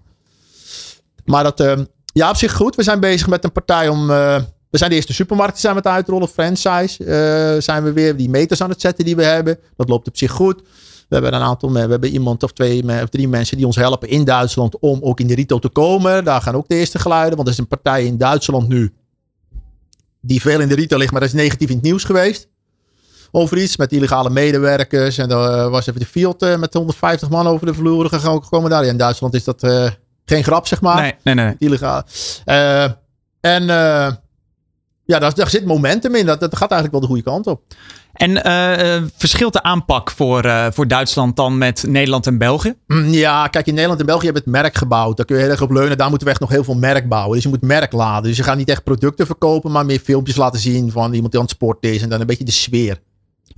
[SPEAKER 4] Maar dat, eh, ja, op zich goed. We zijn bezig met een partij om... eh, we zijn de eerste supermarkten zijn we het uitrollen. Franchise eh, zijn we weer die meters aan het zetten die we hebben. Dat loopt op zich goed. We hebben een aantal, we hebben iemand of twee of drie mensen die ons helpen in Duitsland om ook in de retail te komen. Daar gaan ook de eerste geluiden. Want er is een partij in Duitsland nu die veel in de retail ligt, maar dat is negatief in het nieuws geweest. Over iets met illegale medewerkers. En daar was even de field eh, met 150 man over de vloer gegaan- gekomen daar. Ja, in Duitsland is dat eh, geen grap, zeg maar.
[SPEAKER 2] Nee, nee, nee.
[SPEAKER 4] Illegaal. Eh, en eh, ja, daar, daar zit momentum in. Dat, dat gaat eigenlijk wel de goede kant op.
[SPEAKER 2] En eh, eh, verschilt de aanpak voor, eh, voor Duitsland dan met Nederland en België?
[SPEAKER 4] Mm, Ja, kijk, in Nederland en België hebben het merk gebouwd. Daar kun je heel erg op leunen. Daar moeten we echt nog heel veel merk bouwen. Dus je moet merk laden. Dus je gaat niet echt producten verkopen, maar meer filmpjes laten zien van iemand die aan het sporten is. En dan een beetje de sfeer.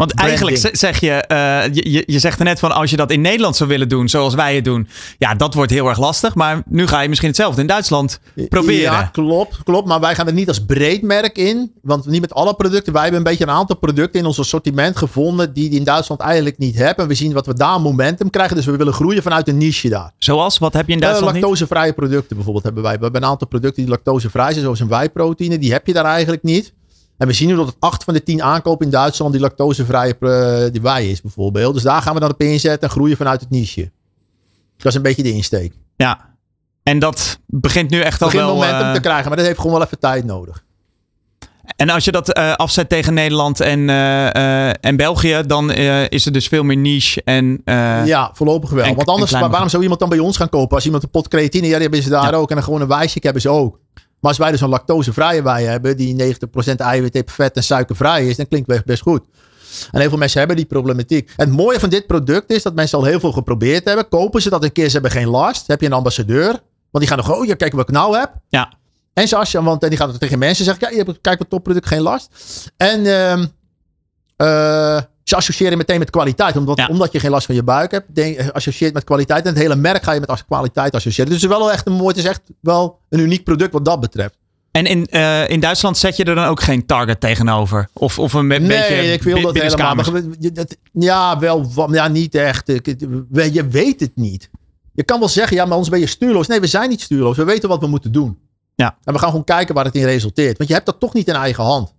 [SPEAKER 2] Want eigenlijk
[SPEAKER 4] Branding.
[SPEAKER 2] zeg je, eh, je, je, je zegt er net van als je dat in Nederland zou willen doen zoals wij het doen. Ja, dat wordt heel erg lastig. Maar nu ga je misschien hetzelfde in Duitsland proberen.
[SPEAKER 4] Ja, klopt, klopt. Maar wij gaan er niet als breed merk in. Want niet met alle producten. Wij hebben een beetje een aantal producten in ons assortiment gevonden. die die in Duitsland eigenlijk niet hebben. En we zien wat we daar momentum krijgen. Dus we willen groeien vanuit een niche daar.
[SPEAKER 2] Zoals, wat heb je in
[SPEAKER 4] Eh,
[SPEAKER 2] Duitsland niet?
[SPEAKER 4] lactosevrije producten bijvoorbeeld hebben wij. We hebben een aantal producten die lactosevrij zijn, zoals een wijproteïne. Die heb je daar eigenlijk niet. En we zien nu dat het 8 van de 10 aankopen in Duitsland die lactosevrije eh, die wei is bijvoorbeeld. Dus daar gaan we dan op inzetten en groeien vanuit het niche. Dat is een beetje de insteek.
[SPEAKER 2] Ja. En dat begint nu echt al
[SPEAKER 4] Begin
[SPEAKER 2] wel...
[SPEAKER 4] momentum
[SPEAKER 2] eh,
[SPEAKER 4] te krijgen, maar dat heeft gewoon wel even tijd nodig.
[SPEAKER 2] En als je dat eh, afzet tegen Nederland en, en België, dan is er dus veel meer niche. En,
[SPEAKER 4] ja, voorlopig wel.
[SPEAKER 2] en-
[SPEAKER 4] Want anders, waarom zou iemand dan bij ons gaan kopen? Als iemand een pot creatine, ja, die hebben ze daar
[SPEAKER 2] Ja.
[SPEAKER 4] ook. En dan gewoon een wijsje hebben ze ook. Maar als wij dus een lactosevrije wei hebben, die 90% eiwit vet en suikervrij is, dan klinkt het best goed. En heel veel mensen hebben die problematiek. En het mooie van dit product is dat mensen al heel veel geprobeerd hebben. Kopen ze dat een keer, ze hebben geen last. heb je een ambassadeur. Want die gaan nog, oh ja, kijk wat ik nou heb.
[SPEAKER 2] ja.
[SPEAKER 4] En ze als je, want die gaat het tegen mensen zeggen, kijk, je hebt, kijk wat topproduct, geen last. En ehm, eh, ze associëren meteen met kwaliteit. Omdat,
[SPEAKER 2] Ja.
[SPEAKER 4] omdat je geen last van je buik hebt, denk, eh, associeert met kwaliteit. En het hele merk ga je met als kwaliteit associëren. Dus het is wel echt een mooi, het is echt wel een uniek product wat dat betreft.
[SPEAKER 2] En in, eh, in Duitsland zet je er dan ook geen target tegenover? Of, of een
[SPEAKER 4] nee,
[SPEAKER 2] beetje
[SPEAKER 4] ik wil dat helemaal. dat- ja, wel, ja, niet echt. Je weet het niet. Je kan wel zeggen, ja, maar anders ben je stuurloos. Nee, we zijn niet stuurloos. We weten wat we moeten doen.
[SPEAKER 2] Ja.
[SPEAKER 4] En we gaan gewoon kijken waar het in resulteert. Want je hebt dat toch niet in eigen hand.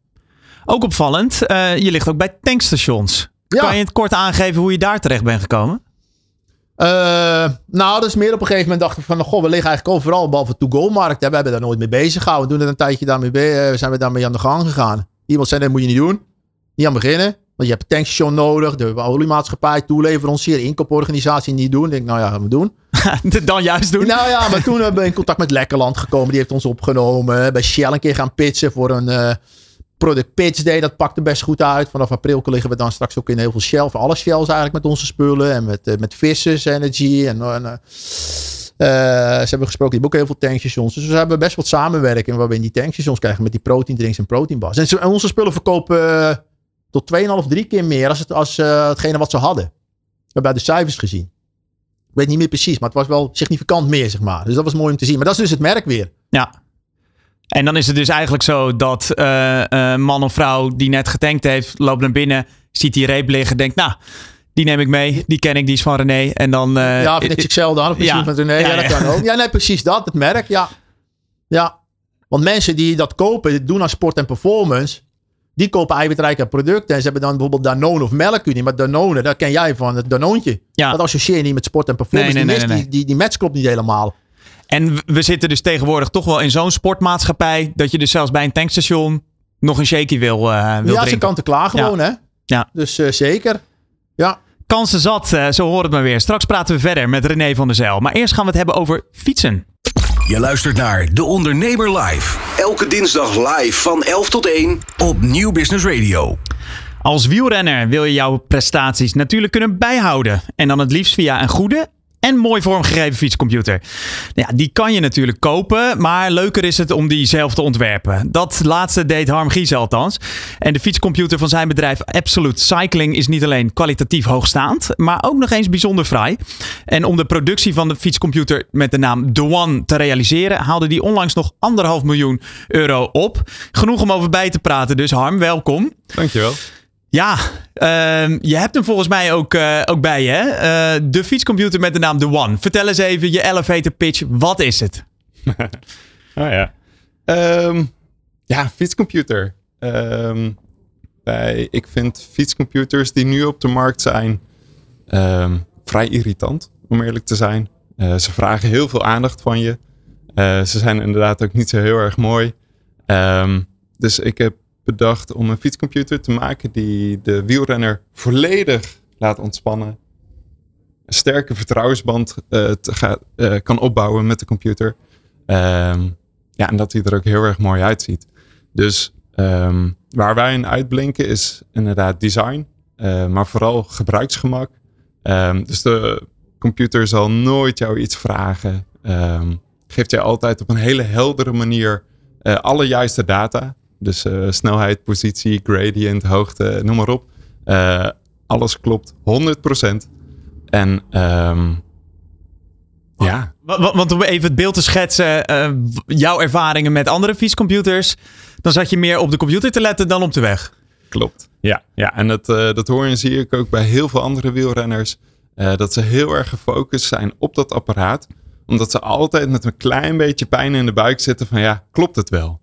[SPEAKER 2] Ook opvallend, eh, je ligt ook bij tankstations.
[SPEAKER 4] Ja.
[SPEAKER 2] Kan je het kort aangeven hoe je daar terecht bent gekomen?
[SPEAKER 4] Eh, nou, dat is meer op een gegeven moment dachten we van, goh, we liggen eigenlijk overal behalve to-go-markt. We hebben daar nooit mee bezig gehouden. We doen er een tijdje daarmee, be- eh, zijn we daarmee aan de gang gegaan. Iemand zei, dat moet je niet doen. Niet aan beginnen. Want je hebt een tankstation nodig, de oliemaatschappij, toeleverancier, inkooporganisatie niet doen. Ik denk, nou ja, gaan we doen. (laughs)
[SPEAKER 2] dan juist doen?
[SPEAKER 4] Nou ja, maar toen hebben we in contact met Lekkerland gekomen. Die heeft ons opgenomen. Bij Shell een keer gaan pitchen voor een product pitch day. Dat pakte best goed uit. Vanaf april liggen we dan straks ook in heel veel Shell. Alle Shells eigenlijk met onze spullen. En met, eh, met Vissers Energy. En, eh, eh, ze hebben gesproken. Die hebben ook heel veel tankstations. Dus we hebben best wat samenwerking. Waar we in die tankstations krijgen. Met die protein drinks en proteinbars. En, en onze spullen verkopen tot 2,5, 3 keer meer. Als, het, als hetgene wat ze hadden. We hebben de cijfers gezien. Ik weet niet meer precies, maar het was wel significant meer, zeg maar. Dus dat was mooi om te zien. Maar dat is dus het merk weer.
[SPEAKER 2] Ja. En dan is het dus eigenlijk zo dat eh, man of vrouw die net getankt heeft, loopt naar binnen, ziet die reep liggen, denkt, nou, die neem ik mee, die ken ik, die is van René. En dan... eh,
[SPEAKER 4] ja, niks Excel dan, of misschien
[SPEAKER 2] ja.
[SPEAKER 4] van René. Ja,
[SPEAKER 2] Ja,
[SPEAKER 4] dat
[SPEAKER 2] ja.
[SPEAKER 4] kan ook. Ja, nee, precies dat. Het merk, ja. Ja. Want mensen die dat kopen, doen aan sport en performance, die kopen eiwitrijke producten. En ze hebben dan bijvoorbeeld Danone of Melkunie. Maar Danone, dat ken jij van het Danoontje.
[SPEAKER 2] Ja.
[SPEAKER 4] Dat associeer je niet met sport en performance.
[SPEAKER 2] Nee, nee,
[SPEAKER 4] die,
[SPEAKER 2] nee,
[SPEAKER 4] mist- Die, die, die match klopt niet helemaal.
[SPEAKER 2] En we zitten dus tegenwoordig toch wel in zo'n sportmaatschappij dat je dus zelfs bij een tankstation nog een shaky wil, eh wil
[SPEAKER 4] ja, ze
[SPEAKER 2] drinken.
[SPEAKER 4] kant en klaar gewoon, hè.
[SPEAKER 2] Ja.
[SPEAKER 4] Dus eh, zeker. Ja.
[SPEAKER 2] Kansen zat, eh, zo hoort het maar weer. Straks praten we verder met René van der Zijl. Maar eerst gaan we het hebben over fietsen.
[SPEAKER 1] Je luistert naar De Ondernemer Live.
[SPEAKER 5] Elke dinsdag live van 11 tot 1.
[SPEAKER 1] Op Nieuw Business Radio.
[SPEAKER 2] Als wielrenner wil je jouw prestaties natuurlijk kunnen bijhouden. En dan het liefst via een goede en mooi vormgegeven fietscomputer. Nou Ja, die kan je natuurlijk kopen, maar leuker is het om die zelf te ontwerpen. Dat laatste deed Harm Gies althans. En de fietscomputer van zijn bedrijf Absolute Cycling is niet alleen kwalitatief hoogstaand, maar ook nog eens bijzonder fraai. En om de productie van de fietscomputer met de naam The One te realiseren, haalde die onlangs nog anderhalf miljoen euro op. Genoeg om over bij te praten, dus Harm, welkom.
[SPEAKER 6] Dankjewel.
[SPEAKER 2] Ja, ehm, je hebt hem volgens mij ook, eh, ook bij je. Hè? Eh, de fietscomputer met de naam The One. Vertel eens even je elevator pitch. Wat is het?
[SPEAKER 6] Ah (laughs) ja. Ehm, ja, fietscomputer. Ehm, bij, ik vind fietscomputers die nu op de markt zijn ehm, vrij irritant, om eerlijk te zijn. Eh, ze vragen heel veel aandacht van je. Eh, ze zijn inderdaad ook niet zo heel erg mooi. Ehm, dus ik heb bedacht om een fietscomputer te maken die de wielrenner volledig laat ontspannen. Een sterke vertrouwensband eh, eh, kan opbouwen met de computer. Ehm, ja, en dat hij er ook heel erg mooi uitziet. Dus ehm, waar wij in uitblinken is inderdaad design, uh, maar vooral gebruiksgemak. Um, dus de computer zal nooit jou iets vragen. Geeft je altijd op een hele heldere manier alle juiste data. Dus uh, snelheid, positie, gradient, hoogte, noem maar op. alles klopt 100%. En um, ja.
[SPEAKER 2] Want, want om even het beeld te schetsen, uh, jouw ervaringen met andere fietscomputers, dan zat je meer op de computer te letten dan op de weg.
[SPEAKER 6] Klopt. Ja, ja. en dat, uh, dat hoor en zie ik ook bij heel veel andere wielrenners. Uh, dat ze heel erg gefocust zijn op dat apparaat. Omdat ze altijd met een klein beetje pijn in de buik zitten van ja, klopt het wel?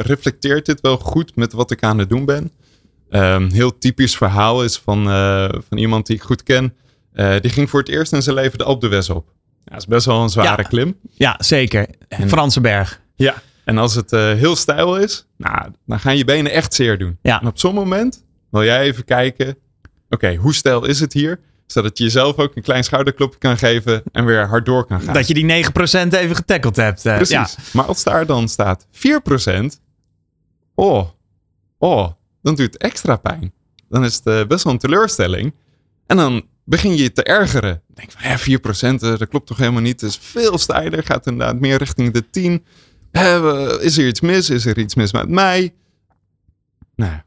[SPEAKER 6] Reflecteert dit wel goed met wat ik aan het doen ben? Um, heel typisch verhaal is van, van iemand die ik goed ken. Uh, die ging voor het eerst in zijn leven de Alpe d'Huez op. Ja, dat is best wel een zware
[SPEAKER 2] ja,
[SPEAKER 6] klim.
[SPEAKER 2] Ja, zeker. En, Franse berg.
[SPEAKER 6] Ja, en als het heel stijl is, nou, dan gaan je benen echt zeer doen.
[SPEAKER 2] Ja.
[SPEAKER 6] En op zo'n moment wil jij even kijken, oké, okay, hoe stijl is het hier? Zodat je jezelf ook een klein schouderklopje kan geven en weer hard door kan gaan.
[SPEAKER 2] Dat je die 9% even getackeld hebt. Uh,
[SPEAKER 6] Precies.
[SPEAKER 2] Ja.
[SPEAKER 6] Maar als daar dan staat 4%, oh, oh, dan doet het extra pijn. Dan is het best wel een teleurstelling. En dan begin je te ergeren. Denk van, ja, 4%, dat klopt toch helemaal niet. Het is veel stijler, gaat inderdaad meer richting de 10. Is er iets mis? Is er iets mis met mij? Nou,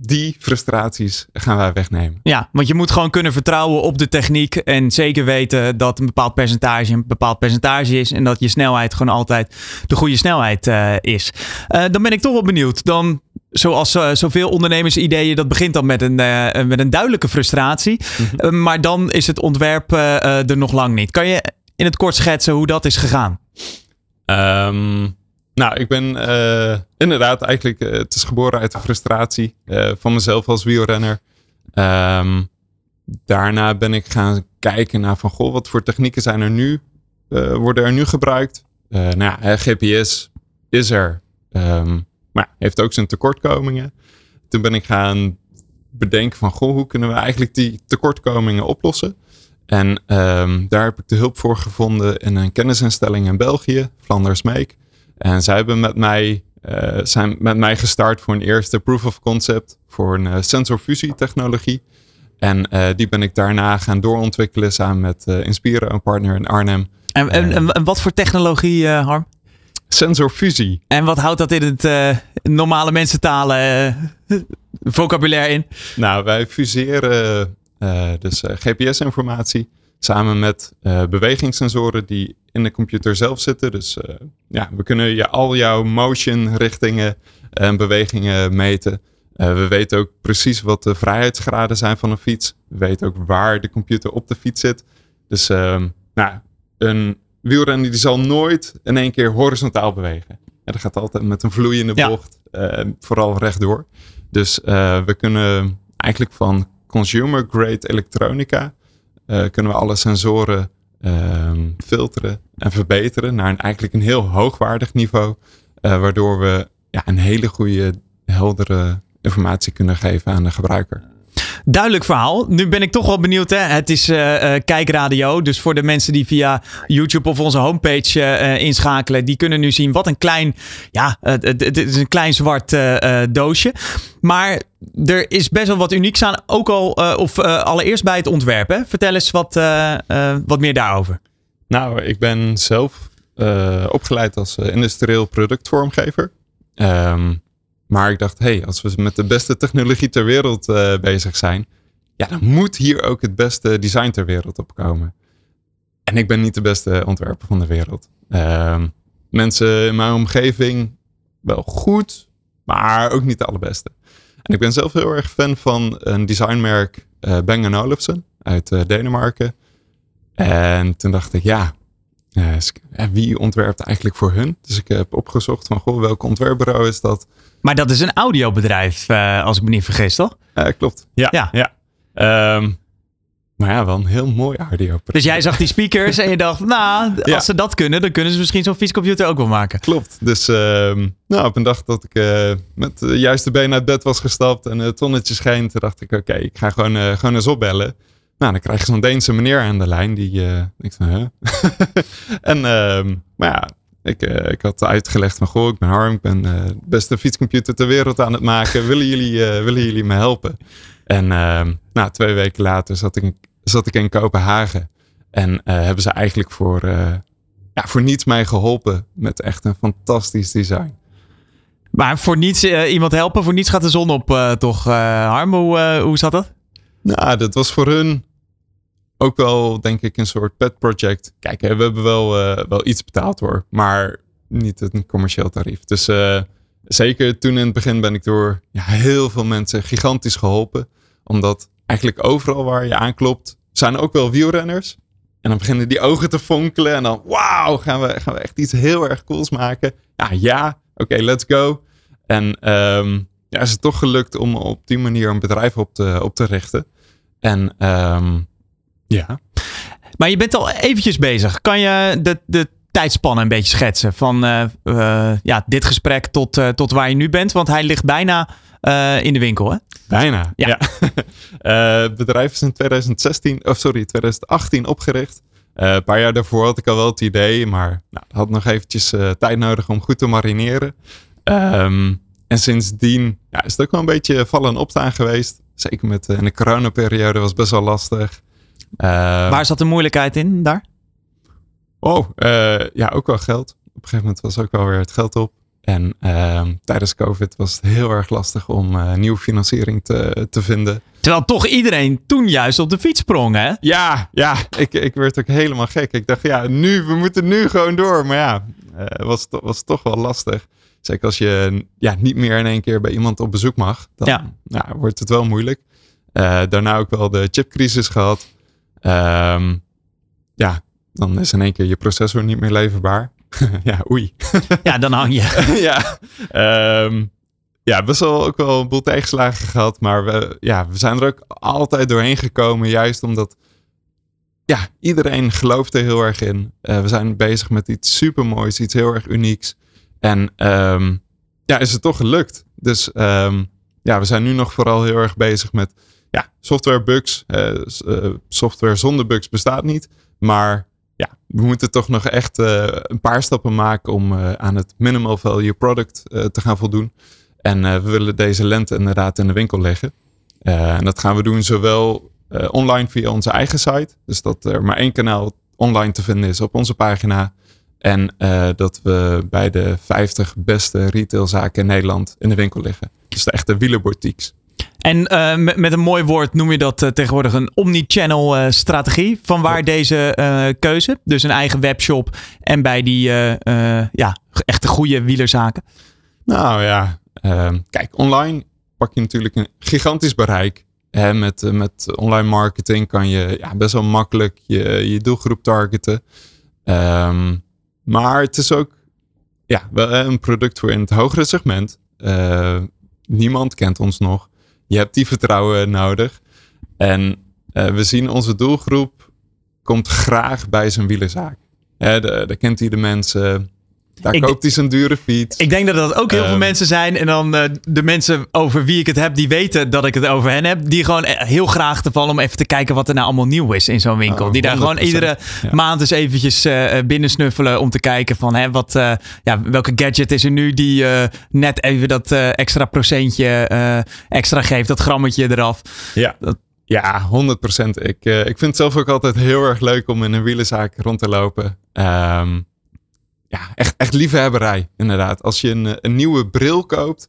[SPEAKER 6] die frustraties gaan wij wegnemen.
[SPEAKER 2] Ja, want je moet gewoon kunnen vertrouwen op de techniek. En zeker weten dat een bepaald percentage een bepaald percentage is. En dat je snelheid gewoon altijd de goede snelheid uh, is. Uh, dan ben ik toch wel benieuwd. Dan zoals uh, zoveel ondernemersideeën, dat begint dan met een, uh, met een duidelijke frustratie. Mm -hmm. uh, maar dan is het ontwerp er nog lang niet. Kan je in het kort schetsen hoe dat is gegaan?
[SPEAKER 6] Um, nou, ik ben inderdaad eigenlijk, het is geboren uit de frustratie van mezelf als wielrenner. Um, daarna ben ik gaan kijken naar van, goh, wat voor technieken zijn er nu, worden er nu gebruikt? nou ja, GPS is er. Um, maar heeft ook zijn tekortkomingen. Toen ben ik gaan bedenken van, goh, hoe kunnen we eigenlijk die tekortkomingen oplossen? En um, daar heb ik de hulp voor gevonden in een kennisinstelling in België, Flanders Make. En zij hebben met mij, uh, zijn met mij gestart voor een eerste proof of concept voor een uh, sensorfusie technologie. En uh, die ben ik daarna gaan doorontwikkelen samen met Inspira, een partner in Arnhem.
[SPEAKER 2] En, en, en, en wat voor technologie, Harm?
[SPEAKER 6] sensorfusie.
[SPEAKER 2] En wat houdt dat in het normale mensentalen vocabulaire in?
[SPEAKER 6] Nou, wij fuseren dus GPS-informatie samen met bewegingssensoren die in de computer zelf zitten. Dus ja, we kunnen je al jouw motion richtingen en bewegingen meten. we weten ook precies wat de vrijheidsgraden zijn van een fiets. We weten ook waar de computer op de fiets zit. Dus nou, een wielrenner die zal nooit in één keer horizontaal bewegen. En dat gaat altijd met een vloeiende
[SPEAKER 2] Ja.
[SPEAKER 6] bocht, eh, vooral rechtdoor. Dus eh, we kunnen eigenlijk van consumer grade elektronica eh, kunnen we alle sensoren ehm, filteren en verbeteren naar een, eigenlijk een heel hoogwaardig niveau, eh, waardoor we ja, een hele goede, heldere informatie kunnen geven aan de gebruiker.
[SPEAKER 2] Duidelijk verhaal. Nu ben ik toch wel benieuwd. Hè? Het is eh, eh, kijkradio. Dus voor de mensen die via YouTube of onze homepage eh, inschakelen. Die kunnen nu zien wat een klein... Ja, het, is een klein zwart doosje. Maar er is best wel wat unieks aan. Ook al, of allereerst bij het ontwerp. Hè? Vertel eens wat, wat meer daarover.
[SPEAKER 6] Nou, ik ben zelf opgeleid als industrieel productvormgever. Ehm, maar ik dacht, hey, als we met de beste technologie ter wereld eh, bezig zijn, ja, dan moet hier ook het beste design ter wereld op komen. En ik ben niet de beste ontwerper van de wereld. Ehm, mensen in mijn omgeving wel goed, maar ook niet de allerbeste. En ik ben zelf heel erg fan van een designmerk eh Bang Olufsen uit eh, Denemarken. En toen dacht ik, ja, wie ontwerpt eigenlijk voor hun? Dus ik heb opgezocht van, goh, welk ontwerpbureau is dat?
[SPEAKER 2] Maar dat is een audiobedrijf, eh, als ik me niet vergis, toch?
[SPEAKER 6] Klopt. Ja.
[SPEAKER 2] Ja.
[SPEAKER 6] ja. Ehm, maar ja, wel een heel mooi audio.
[SPEAKER 2] Dus jij zag die speakers en je dacht, nou, als
[SPEAKER 6] Ja.
[SPEAKER 2] ze dat kunnen, dan kunnen ze misschien zo'n fietscomputer ook wel maken.
[SPEAKER 6] Klopt. Dus ehm, nou, op een dag dat ik eh, met de juiste been uit bed was gestapt en het zonnetje scheen, toen dacht ik, oké, ik ga gewoon, eh, gewoon eens opbellen. Nou, dan krijg je zo'n Deense meneer aan de lijn die, eh ik van, huh? (laughs) en, ehm, maar ja, Ik, uh, ik had uitgelegd van, goh, ik ben Harm, ik ben uh, de beste fietscomputer ter wereld aan het maken. willen, jullie, uh, willen jullie me helpen? En nou, twee weken later zat ik, zat ik in Kopenhagen. En hebben ze eigenlijk voor, ja, voor niets mij geholpen met echt een fantastisch design.
[SPEAKER 2] Maar voor niets iemand helpen, voor niets gaat de zon op, toch, Harm? Hoe, hoe zat dat?
[SPEAKER 6] Nou, dat was voor hun ook wel, denk ik, een soort pet project. Kijk, we hebben wel, uh, wel iets betaald hoor, maar niet een commercieel tarief. Dus uh, zeker toen in het begin ben ik door ja, heel veel mensen gigantisch geholpen. Omdat eigenlijk overal waar je aanklopt, zijn ook wel wielrenners. En dan beginnen die ogen te fonkelen en dan, wauw, gaan we, gaan we echt iets heel erg cools maken. Ja, ja, oké, let's go. En um, ja, is het toch gelukt om op die manier een bedrijf op te, op te richten. En um, ja.
[SPEAKER 2] Maar je bent al eventjes bezig. Kan je de, de tijdspannen een beetje schetsen? Van uh, uh, ja, dit gesprek tot, uh, tot waar je nu bent. Want hij ligt bijna in de winkel, hè?
[SPEAKER 6] Bijna, ja. (laughs) het bedrijf is in 2016, of sorry, 2018 opgericht. een paar jaar daarvoor had ik al wel het idee, maar nou, had nog eventjes tijd nodig om goed te marineren. Um, en sindsdien ja, is het ook wel een beetje vallen en opstaan geweest. Zeker met in de coronaperiode was best wel lastig.
[SPEAKER 2] Uh, Waar zat de moeilijkheid in daar?
[SPEAKER 6] Oh, uh, ja, ook wel geld. Op een gegeven moment was ook wel weer het geld op. En uh, tijdens COVID was het heel erg lastig om uh, nieuwe financiering te, te vinden.
[SPEAKER 2] Terwijl toch iedereen toen juist op de fiets sprong, hè?
[SPEAKER 6] Ja, ja. Ik, ik werd ook helemaal gek. Ik dacht, ja, nu, we moeten nu gewoon door. Maar ja, uh, was, was toch wel lastig. Zeker als je ja, niet meer in één keer bij iemand op bezoek mag. Dan ja. Ja, wordt het wel moeilijk. daarna ook wel de chipcrisis gehad. Um, ja, dan is in één keer je processor niet meer leverbaar. (laughs) ja, oei. (laughs)
[SPEAKER 2] ja, dan hang je. (laughs)
[SPEAKER 6] ja, um, ja, best wel ook wel een boel tegenslagen gehad. Maar we, ja, we zijn er ook altijd doorheen gekomen. Juist omdat ja, iedereen gelooft er heel erg in. Uh, we zijn bezig met iets supermoois, iets heel erg unieks. En um, ja, is het toch gelukt. Dus um, ja, we zijn nu nog vooral heel erg bezig met ja, software bugs. Uh, software zonder bugs bestaat niet. Maar ja, we moeten toch nog echt uh, een paar stappen maken om aan het minimal value product te gaan voldoen. En we willen deze lente inderdaad in de winkel leggen. en dat gaan we doen zowel online via onze eigen site. Dus dat er maar één kanaal online te vinden is op onze pagina. En dat we bij de 50 beste retailzaken in Nederland in de winkel liggen. Dus de echte wielerboutiques.
[SPEAKER 2] En uh, met, met, een mooi woord noem je dat uh, tegenwoordig een omnichannel uh, strategie. Van waar deze keuze? Dus een eigen webshop en bij die ja, echte goede wielerzaken.
[SPEAKER 6] Nou ja, ehm, kijk, online pak je natuurlijk een gigantisch bereik. Hè, met, met online marketing kan je ja, best wel makkelijk je, je doelgroep targeten. Um, maar het is ook ja, wel een product voor in het hogere segment. niemand kent ons nog. Je hebt die vertrouwen nodig. En uh, we zien onze doelgroep komt graag bij zijn wielenzaak. Daar kent hij de mensen. Daar ik koopt hij zijn dure fiets.
[SPEAKER 2] Ik denk dat dat ook heel um, veel ehm, mensen zijn. En dan uh, de mensen over wie ik het heb, die weten dat ik het over hen heb. Die gewoon heel graag te vallen om even te kijken wat er nou allemaal nieuw is in zo'n winkel. Oh, die daar gewoon iedere ja. maand eens eventjes uh, binnensnuffelen om te kijken van hè, wat, uh, ja, welke gadget is er nu die net even dat extra procentje extra geeft. Dat grammetje eraf.
[SPEAKER 6] Ja. Dat, ja, 100%. Ik, ik vind het zelf ook altijd heel erg leuk om in een wielenzaak rond te lopen. Um, ja, echt, echt liefhebberij, inderdaad. Als je een, een nieuwe bril koopt,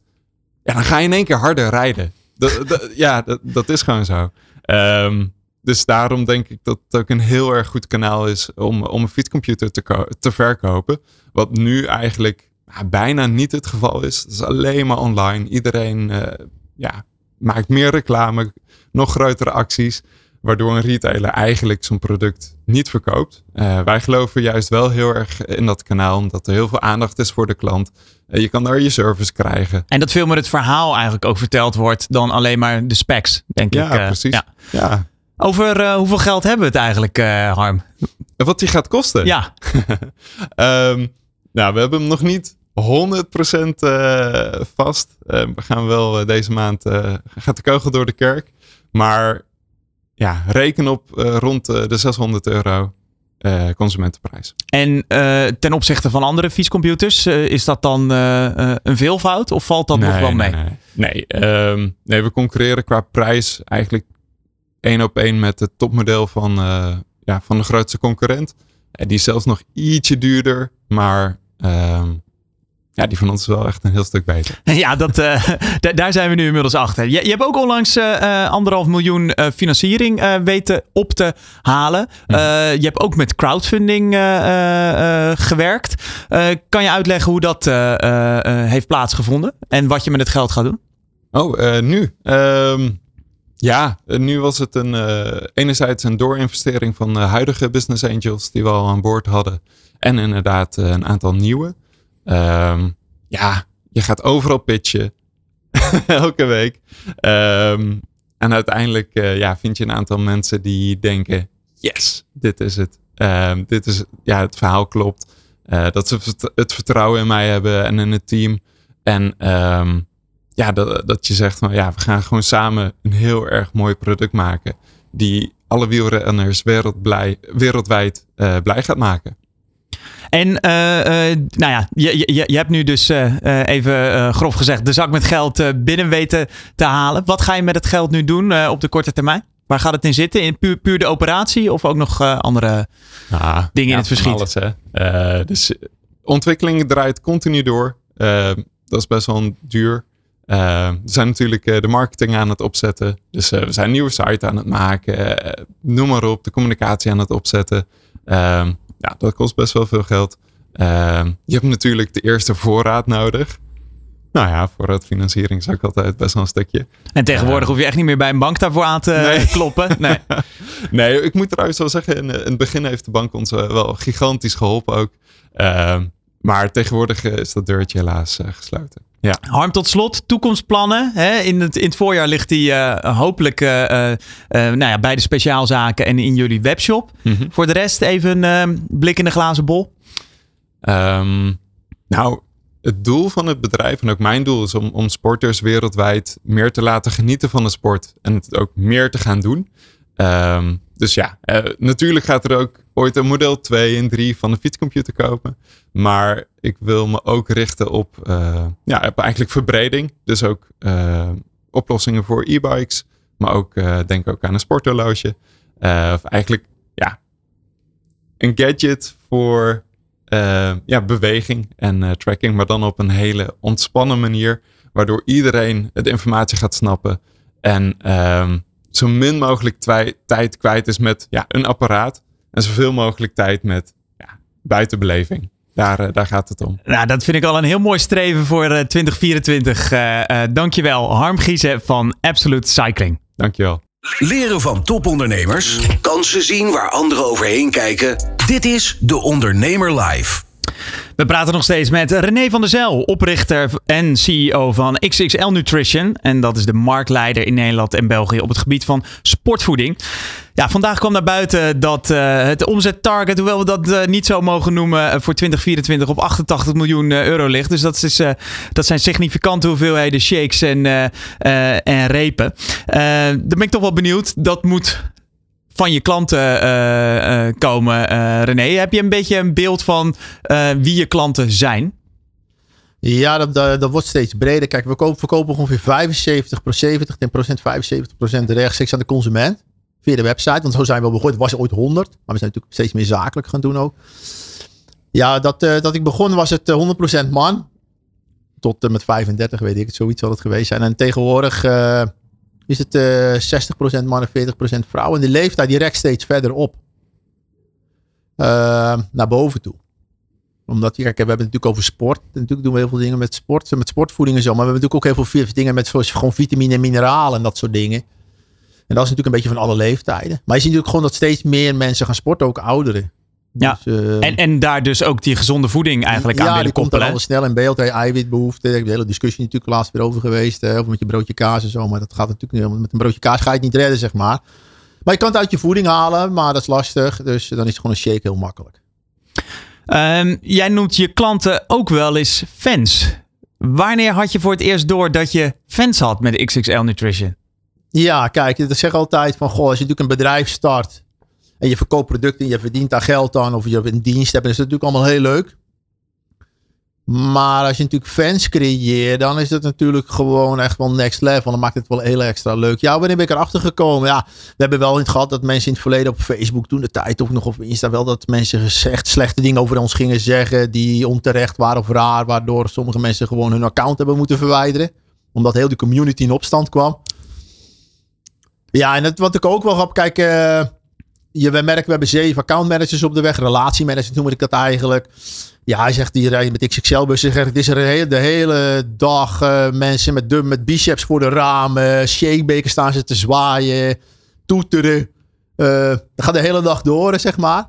[SPEAKER 6] ja, dan ga je in één keer harder rijden. Dat, (laughs) ja, dat, dat is gewoon zo. Um, dus daarom denk ik dat het ook een heel erg goed kanaal is om, om een fietscomputer te, te verkopen. Wat nu eigenlijk bijna niet het geval is. Het is alleen maar online. Iedereen uh, ja, maakt meer reclame, nog grotere acties. Waardoor een retailer eigenlijk zijn product niet verkoopt. Uh, wij geloven juist wel heel erg in dat kanaal, omdat er heel veel aandacht is voor de klant. Uh, je kan daar je service krijgen.
[SPEAKER 2] En dat veel meer het verhaal eigenlijk ook verteld wordt dan alleen maar de specs, denk
[SPEAKER 6] ja,
[SPEAKER 2] ik. Uh,
[SPEAKER 6] precies. Ja, ja.
[SPEAKER 2] Over hoeveel geld hebben we het eigenlijk, Harm?
[SPEAKER 6] Wat die gaat kosten?
[SPEAKER 2] Ja.
[SPEAKER 6] um, (laughs) nou, we hebben hem nog niet 100% vast. we gaan wel deze maand, gaat de kogel door de kerk. Maar ja, reken op uh, rond uh, de 600 euro. eh, consumentenprijs.
[SPEAKER 2] En eh, ten opzichte van andere fietscomputers, eh, is dat dan eh, eh, een veelvoud of valt dat nog wel mee?
[SPEAKER 6] Nee, nee. Ehm, nee, we concurreren qua prijs eigenlijk één op één met het topmodel van, eh, ja, van de grootste concurrent. En die is zelfs nog ietsje duurder, maar ehm, ja, die van ons is wel echt een heel stuk beter. (laughs)
[SPEAKER 2] Ja, dat, eh, (laughs) da- daar zijn we nu inmiddels achter. Je, je hebt ook onlangs eh, eh, anderhalf miljoen financiering weten op te halen. Je hebt ook met crowdfunding gewerkt. Kan je uitleggen hoe dat heeft plaatsgevonden en wat je met het geld gaat doen?
[SPEAKER 6] Oh, nu. Ehm, ja, nu was het een, enerzijds een doorinvestering van de huidige business angels die we al aan boord hadden. En inderdaad een aantal nieuwe. Ehm, ja, je gaat overal pitchen. (laughs) Elke week. Ehm, en uiteindelijk eh, ja, vind je een aantal mensen die denken: yes, dit is het. Ehm, dit is, ja, het verhaal klopt. Eh, dat ze het vertrouwen in mij hebben en in het team. En ja, dat, je zegt van ja, we gaan gewoon samen een heel erg mooi product maken. Die alle wielrenners wereldwijd eh, blij gaat maken.
[SPEAKER 2] En eh, eh, nou ja, je, je, je hebt nu dus eh, even grof gezegd de zak met geld binnen weten te halen. Wat ga je met het geld nu doen op de korte termijn? Waar gaat het in zitten? In puur, puur de operatie of ook nog andere
[SPEAKER 6] Ah,
[SPEAKER 2] dingen in het verschiet?
[SPEAKER 6] Alles, hè. Dus ontwikkeling draait continu door. Dat is best wel duur. We zijn natuurlijk de marketing aan het opzetten. Dus we zijn een nieuwe site aan het maken. Noem maar op, de communicatie aan het opzetten. Ehm, ja, dat kost best wel veel geld. Ehm, je hebt natuurlijk de eerste voorraad nodig. Nou ja, voorraadfinanciering is ook altijd best wel een stukje.
[SPEAKER 2] En tegenwoordig hoef je echt niet meer bij een bank daarvoor aan te
[SPEAKER 6] Nee.
[SPEAKER 2] kloppen. Nee. (laughs)
[SPEAKER 6] Nee, ik moet trouwens wel zeggen, in, in het begin heeft de bank ons eh, wel gigantisch geholpen ook. Ehm, maar tegenwoordig eh, is dat deurtje helaas eh, gesloten. Ja.
[SPEAKER 2] Harm, tot slot, toekomstplannen. Hè? In, het, in het voorjaar ligt die eh, hopelijk eh, eh, nou ja, bij de speciaalzaken en in jullie webshop.
[SPEAKER 6] Mhm.
[SPEAKER 2] Voor de rest even een blik in de glazen bol.
[SPEAKER 6] Ehm, nou, het doel van het bedrijf en ook mijn doel is om, om sporters wereldwijd meer te laten genieten van de sport. En het ook meer te gaan doen. Ehm, dus ja, eh, natuurlijk gaat er ook ooit een model 2 en 3 van de fietscomputer kopen. Maar ik wil me ook richten op, eh, ja, eigenlijk verbreding. Dus ook eh, oplossingen voor e-bikes. Maar ook, eh, denk ook aan een sporthorloge. Eh, of eigenlijk, ja, een gadget voor eh, ja, beweging en eh, tracking. Maar dan op een hele ontspannen manier. Waardoor iedereen de informatie gaat snappen. En ehm, zo min mogelijk twij- tijd kwijt is met ja, een apparaat. En zoveel mogelijk tijd met ja, buitenbeleving. Daar, eh, daar gaat het om.
[SPEAKER 2] Nou, dat vind ik al een heel mooi streven voor eh, 2024. Eh eh, dankjewel, Harm Giezen van Absolute Cycling.
[SPEAKER 6] Dankjewel.
[SPEAKER 1] Leren van topondernemers.
[SPEAKER 5] Kansen zien waar anderen overheen kijken.
[SPEAKER 1] Dit is De Ondernemer Live.
[SPEAKER 2] We praten nog steeds met René van der Zel, oprichter en CEO van XXL Nutrition. En dat is de marktleider in Nederland en België op het gebied van sportvoeding. Ja, vandaag kwam naar buiten dat eh, het omzettarget, hoewel we dat eh, niet zo mogen noemen, eh, voor 2024 op 88 miljoen euro ligt. Dus dat, is, dat zijn significante hoeveelheden shakes en, en repen. Daar ben ik toch wel benieuwd. Dat moet van je klanten eh, eh, komen, eh, René. Heb je een beetje een beeld van wie je klanten zijn?
[SPEAKER 4] Ja, dat, dat, wordt steeds breder. Kijk, we kopen, verkopen ongeveer 75% 70% 75% rechtstreeks aan de consument. Via de website. Want zo zijn we al begonnen. Het was ooit 100. Maar we zijn natuurlijk steeds meer zakelijk gaan doen ook. Ja, dat, dat ik begon was het eh, 100% man. Tot met 35 weet ik het. Zoiets zal het geweest zijn. En tegenwoordig is het eh 60% mannen, 40% vrouwen. En de leeftijd die rekt steeds verder op. Eh, naar boven toe omdat, kijk, we hebben het natuurlijk over sport. En natuurlijk doen we heel veel dingen met sport, met sportvoeding en zo. Maar we hebben natuurlijk ook heel veel dingen met zoals gewoon vitamine en mineralen en dat soort dingen. En dat is natuurlijk een beetje van alle leeftijden. Maar je ziet natuurlijk gewoon dat steeds meer mensen gaan sporten, ook ouderen.
[SPEAKER 2] Ja.
[SPEAKER 4] Dus, eh,
[SPEAKER 2] En, en daar dus ook die gezonde voeding eigenlijk aan
[SPEAKER 4] ja,
[SPEAKER 2] willen
[SPEAKER 4] die komt dan
[SPEAKER 2] koppelen.
[SPEAKER 4] al snel in beeld. Hè, eiwitbehoefte. Daar heb de hele discussie natuurlijk laatst weer over geweest. Hè, over met je broodje kaas en zo. Maar dat gaat natuurlijk niet. Met een broodje kaas ga je het niet redden, zeg maar. Maar je kan het uit je voeding halen, maar dat is lastig. Dus dan is het gewoon een shake heel makkelijk.
[SPEAKER 2] Ehm, jij noemt je klanten ook wel eens fans. Wanneer had je voor het eerst door dat je fans had met XXL Nutrition?
[SPEAKER 4] Ja, kijk, dat zeg altijd van, goh, als je natuurlijk een bedrijf start En je verkoopt producten en je verdient daar geld aan. Of je een dienst hebt. Is dat natuurlijk allemaal heel leuk. Maar als je natuurlijk fans creëert, dan is het natuurlijk gewoon echt wel next level. Dan maakt het wel heel extra leuk. Ja, wanneer ben ik erachter gekomen? Ja, we hebben wel in gehad dat mensen in het verleden op Facebook toen de tijd of nog op Insta wel dat mensen gezegd slechte dingen over ons gingen zeggen die onterecht waren of raar, waardoor sommige mensen gewoon hun account hebben moeten verwijderen. Omdat heel die community in opstand kwam. Ja, en het, wat ik ook wel heb, kijk, uh, je, we merken, we hebben zeven accountmanagers op de weg, relatiemanagers noem ik dat eigenlijk. Ja, hij zegt, die rijden met XXL-bus. Het is er de hele dag uh, mensen met, met biceps voor de ramen. Shakebekers staan ze te zwaaien. Toeteren. Dat gaat de hele dag door, zeg maar.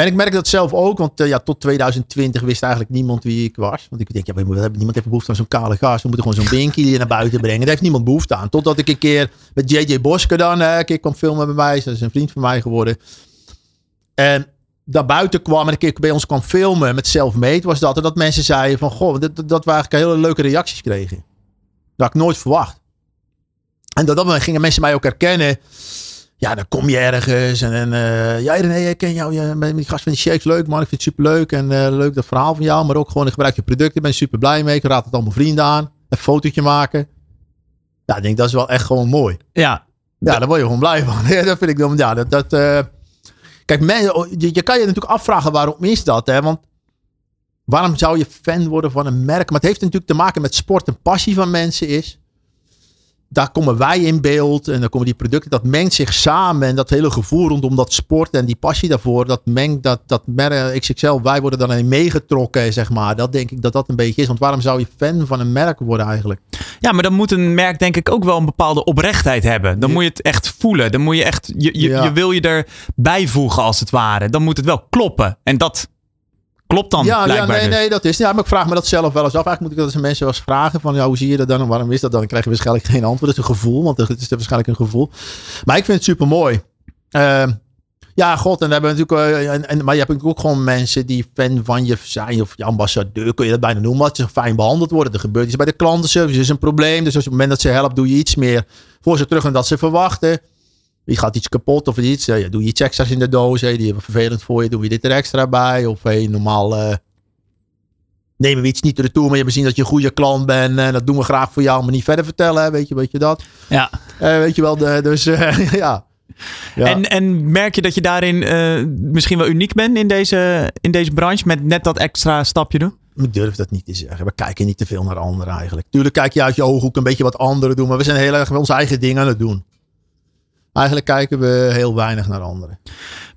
[SPEAKER 4] En ik merk dat zelf ook, want uh, ja, tot 2020 wist eigenlijk niemand wie ik was. Want ik denk, ja, niemand heeft behoefte aan zo'n kale gast. We moeten gewoon zo'n (laughs) binky naar buiten brengen. Daar heeft niemand behoefte aan. Totdat ik een keer met JJ Boske dan een keer kwam filmen bij mij. Dat is een vriend van mij geworden. En daar buiten kwam en een keer bij ons kwam filmen met Selfmade, was dat. En dat mensen zeiden van, goh, dat, dat we eigenlijk hele leuke reacties kregen. Dat had ik nooit verwacht. En dat, dat gingen mensen mij ook herkennen. Ja, dan kom je ergens en, en uh, ja René, ik ken jou, je bent die gast van die shakes leuk man, ik vind het super leuk en uh, leuk dat verhaal van jou, maar ook gewoon ik gebruik je producten, ik ben super blij mee, ik raad het allemaal vrienden aan, een fotootje maken. Ja, ik denk dat is wel echt gewoon mooi.
[SPEAKER 2] Ja.
[SPEAKER 4] Ja, daar word je gewoon blij van. (laughs) Ja, dat vind ik dan, ja, dat, dat uh, Kijk, oh, je, je, kan je natuurlijk afvragen waarom is dat? Hè? Want waarom zou je fan worden van een merk? Maar het heeft natuurlijk te maken met sport en passie van mensen is daar komen wij in beeld en dan komen die producten. Dat mengt zich samen en dat hele gevoel rondom dat sport en die passie daarvoor. Dat mengt dat, dat merk XXL, wij worden dan meegetrokken, zeg maar. Dat denk ik dat dat een beetje is. Want waarom zou je fan van een merk worden eigenlijk?
[SPEAKER 2] Ja, maar dan moet een merk denk ik ook wel een bepaalde oprechtheid hebben. Dan moet je het echt voelen. Dan moet je echt, je, je, je wil je er bijvoegen als het ware. Dan moet het wel kloppen. En dat Klopt dan
[SPEAKER 4] ja,
[SPEAKER 2] ja,
[SPEAKER 4] nee,
[SPEAKER 2] dus.
[SPEAKER 4] nee, dat is. Ja, maar ik vraag me dat zelf wel eens af. Eigenlijk moet ik dat eens mensen wel eens vragen van, ja, hoe zie je dat dan en waarom is dat dan? Dan krijg je waarschijnlijk geen antwoord. Dat is een gevoel, want het is waarschijnlijk een gevoel. Maar ik vind het super mooi. Uh, ja, god, en hebben we natuurlijk, uh, en, en, maar je hebt natuurlijk ook gewoon mensen die fan van je zijn, of je ambassadeur, kun je dat bijna noemen, dat ze fijn behandeld worden. Er gebeurt iets bij de klantenservice, is een probleem. Dus op het moment dat ze helpt, doe je iets meer voor ze terug en dat ze verwachten. Je gaat iets kapot of iets. Ja, doe je extra's in de doos. Hey, die hebben vervelend voor je. Doe je dit er extra bij. Of hey, normaal uh, nemen we iets niet retour. Maar je hebt zien dat je een goede klant bent. En dat doen we graag voor jou. Maar niet verder vertellen. Weet je, weet je dat?
[SPEAKER 2] Ja.
[SPEAKER 4] Uh, weet je wel. De, dus uh, (laughs) ja.
[SPEAKER 2] Ja. En, en merk je dat je daarin misschien wel uniek bent in deze, in deze branche met net dat extra stapje doen?
[SPEAKER 4] Ik durf dat niet te zeggen. We kijken niet te veel naar anderen eigenlijk. Tuurlijk kijk je uit je ooghoek een beetje wat anderen doen. Maar we zijn heel erg onze eigen dingen aan het doen. Eigenlijk kijken we heel weinig naar anderen.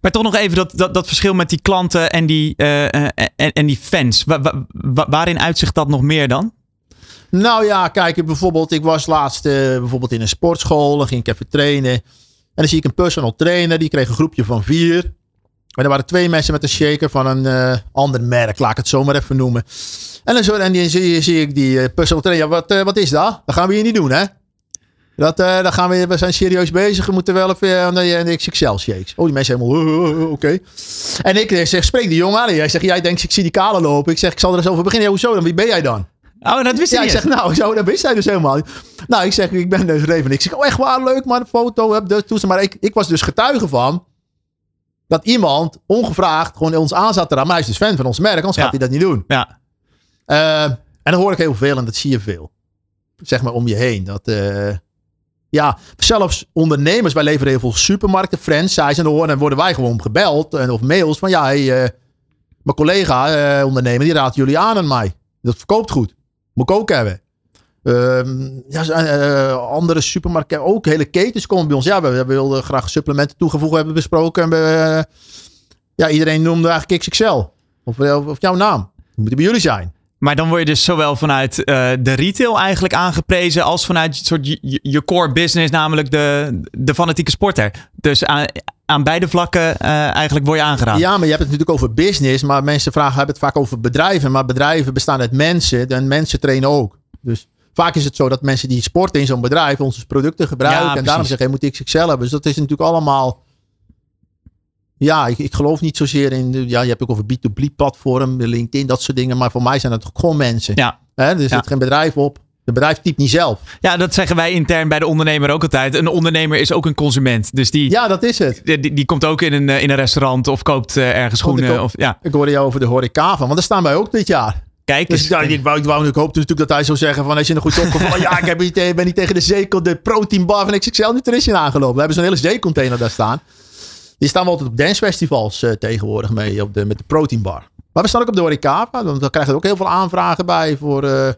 [SPEAKER 2] Maar toch nog even dat, dat, dat verschil met die klanten en die, uh, en, en die fans. Wa, wa, wa, waarin uitzicht dat nog meer dan?
[SPEAKER 4] Nou ja, kijk, bijvoorbeeld, ik was laatst uh, bijvoorbeeld in een sportschool. Dan ging ik even trainen. En dan zie ik een personal trainer. Die kreeg een groepje van vier. En er waren twee mensen met een shaker van een uh, ander merk. Laat ik het zo maar even noemen. En dan, zo, en die, zie, zie ik die personal trainer. Ja, wat, wat is dat? Dat gaan we hier niet doen, hè? Dat, uh, dan gaan we, we zijn serieus bezig. We moeten wel even de, de XXL shakes. Oh, die mensen helemaal, uh, oké. Okay. En ik zeg, spreek die jongen aan. Hij zegt, jij denkt, ik zie die kale lopen. Ik zeg, ik zal er eens over beginnen. Ja, hoezo dan? Wie ben jij dan?
[SPEAKER 2] Oh, dat wist
[SPEAKER 4] ja,
[SPEAKER 2] ik
[SPEAKER 4] zeg, nou, zo, dat wist hij dus helemaal niet. Nou, ik zeg, ik ben dus Reven. Ik zeg, oh, echt waar, leuk, maar een foto. Heb dus, maar ik, ik was dus getuige van dat iemand ongevraagd gewoon ons aan zat eraan. Maar hij is dus fan van ons merk, anders ja. gaat hij dat niet doen.
[SPEAKER 2] Ja.
[SPEAKER 4] Uh, en dan hoor ik heel veel en dat zie je veel. Zeg maar om je heen. Dat, ja, zelfs ondernemers, wij leveren heel veel supermarkten, franchise. En worden wij gewoon gebeld en, of mails van ja, uh, mijn collega uh, ondernemer, die raadt jullie aan aan mij. Dat verkoopt goed. Moet ik ook hebben. Uh, ja, uh, andere supermarkten, ook hele ketens komen bij ons. Ja, we, we wilden graag supplementen toegevoegd hebben besproken. En we, ja, iedereen noemde eigenlijk XXL. Of, of jouw naam. Moet bij jullie zijn.
[SPEAKER 2] Maar dan word je dus zowel vanuit uh, de retail eigenlijk aangeprezen als vanuit soort je, je core business, namelijk de, de fanatieke sporter. Dus aan, aan beide vlakken uh, eigenlijk word je aangeraden.
[SPEAKER 4] Ja, maar je hebt het natuurlijk over business, maar mensen vragen hebben het vaak over bedrijven. Maar bedrijven bestaan uit mensen en mensen trainen ook. Dus vaak is het zo dat mensen die sporten in zo'n bedrijf onze producten gebruiken. Ja, en daarom zeggen, hey, moet ik XXL hebben. Dus dat is natuurlijk allemaal ja, ik, ik geloof niet zozeer in. Ja, je hebt ook over B2B platform, LinkedIn, dat soort dingen. Maar voor mij zijn het gewoon mensen.
[SPEAKER 2] Ja.
[SPEAKER 4] Hè, er zit
[SPEAKER 2] ja.
[SPEAKER 4] geen bedrijf op. Het bedrijf typt niet zelf.
[SPEAKER 2] Ja, dat zeggen wij intern bij de ondernemer ook altijd. Een ondernemer is ook een consument. Dus die,
[SPEAKER 4] Ja, dat is het.
[SPEAKER 2] die, die komt ook in een, eh, in een restaurant of koopt eh, ergens
[SPEAKER 4] ik
[SPEAKER 2] schoenen.
[SPEAKER 4] ook-
[SPEAKER 2] Of, ja,
[SPEAKER 4] Ik hoorde jou over de horeca van, want daar staan wij ook dit jaar.
[SPEAKER 2] kijk
[SPEAKER 4] Dus ja, ik, wou, ik, wou, ik hoopte natuurlijk dat hij zou zeggen van, als je een goed opgevallen, ja, ik heb niet, eh, ben niet tegen de zeekel, de protein bar van XXL Nutrition aangelopen. We hebben zo'n hele zeecontainer daar staan. Die staan we altijd op dancefestivals eh, tegenwoordig mee, op de, met de protein bar. Maar we staan ook op de horeca, want daar krijgen we ook heel veel aanvragen bij voor... eh,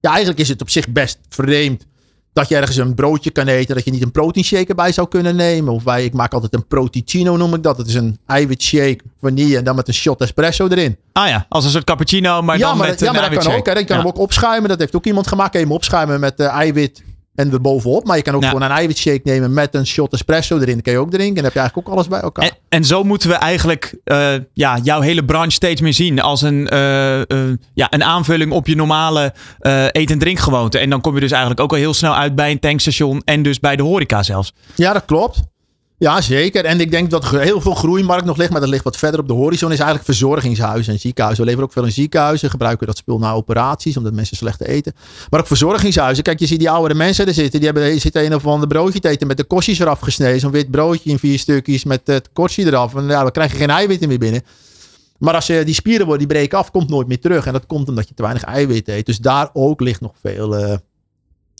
[SPEAKER 4] ja, eigenlijk is het op zich best vreemd dat je ergens een broodje kan eten, dat je niet een protein shake erbij zou kunnen nemen. Of wij, ik maak altijd een proteicino noem ik dat. Dat is een eiwitshake, vanille en dan met een shot espresso erin.
[SPEAKER 2] Ah ja, als een soort cappuccino, maar
[SPEAKER 4] ja,
[SPEAKER 2] dan
[SPEAKER 4] maar,
[SPEAKER 2] met
[SPEAKER 4] ja,
[SPEAKER 2] een
[SPEAKER 4] maar dat kan ook. Hè. Je kan
[SPEAKER 2] Ja.
[SPEAKER 4] hem ook opschuimen. Dat heeft ook iemand gemaakt. Hem opschuimen met eh, eiwit en erbovenop. Maar je kan ook gewoon een eiwitshake nemen met een shot espresso erin. Dat kun je ook drinken. En dan heb je eigenlijk ook alles bij elkaar.
[SPEAKER 2] En, en zo moeten we eigenlijk eh, ja, jouw hele branche steeds meer zien als een, eh, eh, ja, een aanvulling op je normale eet- en drinkgewoonte. En dan kom je dus eigenlijk ook al heel snel uit bij een tankstation en dus bij de horeca zelfs.
[SPEAKER 4] Ja, dat klopt. Ja, zeker. En ik denk dat heel veel groeimarkt nog ligt. Maar dat ligt wat verder op de horizon. Is eigenlijk verzorgingshuizen en ziekenhuizen. We leveren ook veel in ziekenhuizen. Gebruiken dat spul na operaties. Omdat mensen slecht eten. Maar ook verzorgingshuizen. Kijk, je ziet die oudere mensen er zitten. Die hebben, zitten een of ander broodje te eten met de korstjes eraf gesneden. Zo'n wit broodje in vier stukjes met het korstje eraf. En ja, dan krijg je geen eiwitten meer binnen. Maar als je die spieren worden, die breken af, komt nooit meer terug. En dat komt omdat je te weinig eiwit eet. Dus daar ook ligt nog veel... eh,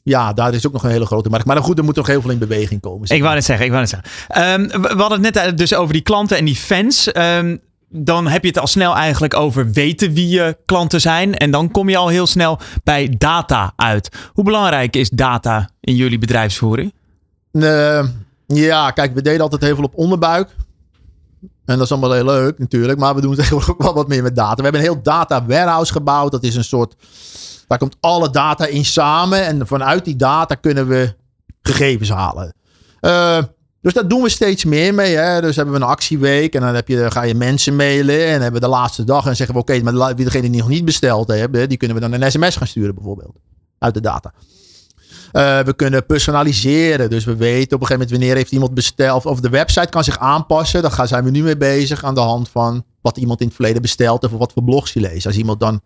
[SPEAKER 4] ja, daar is ook nog een hele grote markt. Maar goed, er moet nog heel veel in beweging komen. zeg
[SPEAKER 2] Ik wou net zeggen, ik wou net zeggen. Ehm, we, we hadden het net eh, dus over die klanten en die fans. Ehm, dan heb je het al snel eigenlijk over weten wie je klanten zijn. En dan kom je al heel snel bij data uit. Hoe belangrijk is data in jullie bedrijfsvoering?
[SPEAKER 4] Eh, ja, kijk, we deden altijd heel veel op onderbuik. En dat is allemaal heel leuk natuurlijk. Maar we doen (laughs) tegenwoordig ook wel wat meer met data. We hebben een heel data warehouse gebouwd. Dat is een soort... Daar komt alle data in samen. En vanuit die data kunnen we gegevens halen. Eh, dus daar doen we steeds meer mee. Hè? Dus hebben we een actieweek. En dan heb je, ga je mensen mailen. En hebben we de laatste dag. En zeggen we oké, maar la- degene die nog niet besteld hebben. Die kunnen we dan een sms gaan sturen bijvoorbeeld. Uit de data. Eh, we kunnen personaliseren. Dus we weten op een gegeven moment wanneer heeft iemand besteld. Of de website kan zich aanpassen. Daar zijn we nu mee bezig aan de hand van wat iemand in het verleden besteld heeft. Of wat voor blogs hij leest. Als iemand dan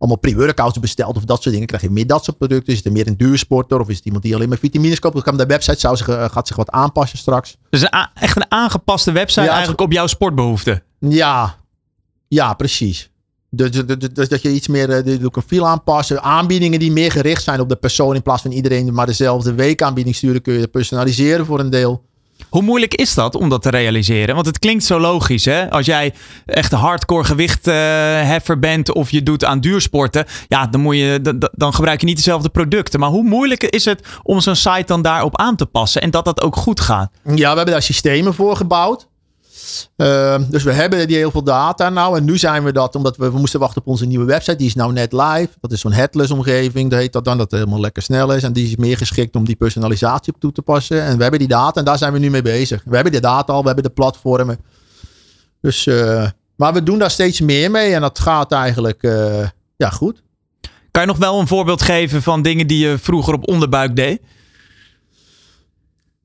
[SPEAKER 4] allemaal pre-workouts bestelt of dat soort dingen. Krijg je meer dat soort producten. Is het er meer een duursporter? Of is het iemand die alleen maar vitamines koopt? Dan kan de website zou zich, gaat zich wat aanpassen straks.
[SPEAKER 2] Dus een echt een aangepaste website
[SPEAKER 4] Ja,
[SPEAKER 2] eigenlijk op jouw sportbehoeften.
[SPEAKER 4] Ja, ja precies. Dus, dus- dus- dus dat je iets meer eh, de look aanpassen. Aanbiedingen die meer gericht zijn op de persoon. In plaats van iedereen maar dezelfde weekaanbieding sturen. Kun je personaliseren voor een deel.
[SPEAKER 2] Hoe moeilijk is dat om dat te realiseren? Want het klinkt zo logisch, hè? Als jij echt hardcore gewichtheffer bent of je doet aan duursporten, ja, dan, moet je, dan gebruik je niet dezelfde producten. Maar hoe moeilijk is het om zo'n site dan daarop aan te passen en dat dat ook goed gaat?
[SPEAKER 4] Ja, we hebben daar systemen voor gebouwd. Uh, dus we hebben die heel veel data nou. En nu zijn we dat, omdat we, we moesten wachten op onze nieuwe website. Die is nou net live. Dat is zo'n headless omgeving. Dat heet dat dan, dat het helemaal lekker snel is. En die is meer geschikt om die personalisatie op toe te passen. En we hebben die data en daar zijn we nu mee bezig. We hebben de data al, we hebben de platformen. Dus, uh, maar we doen daar steeds meer mee. En dat gaat eigenlijk, uh, ja, goed.
[SPEAKER 2] Kan je nog wel een voorbeeld geven van dingen die je vroeger op onderbuik deed?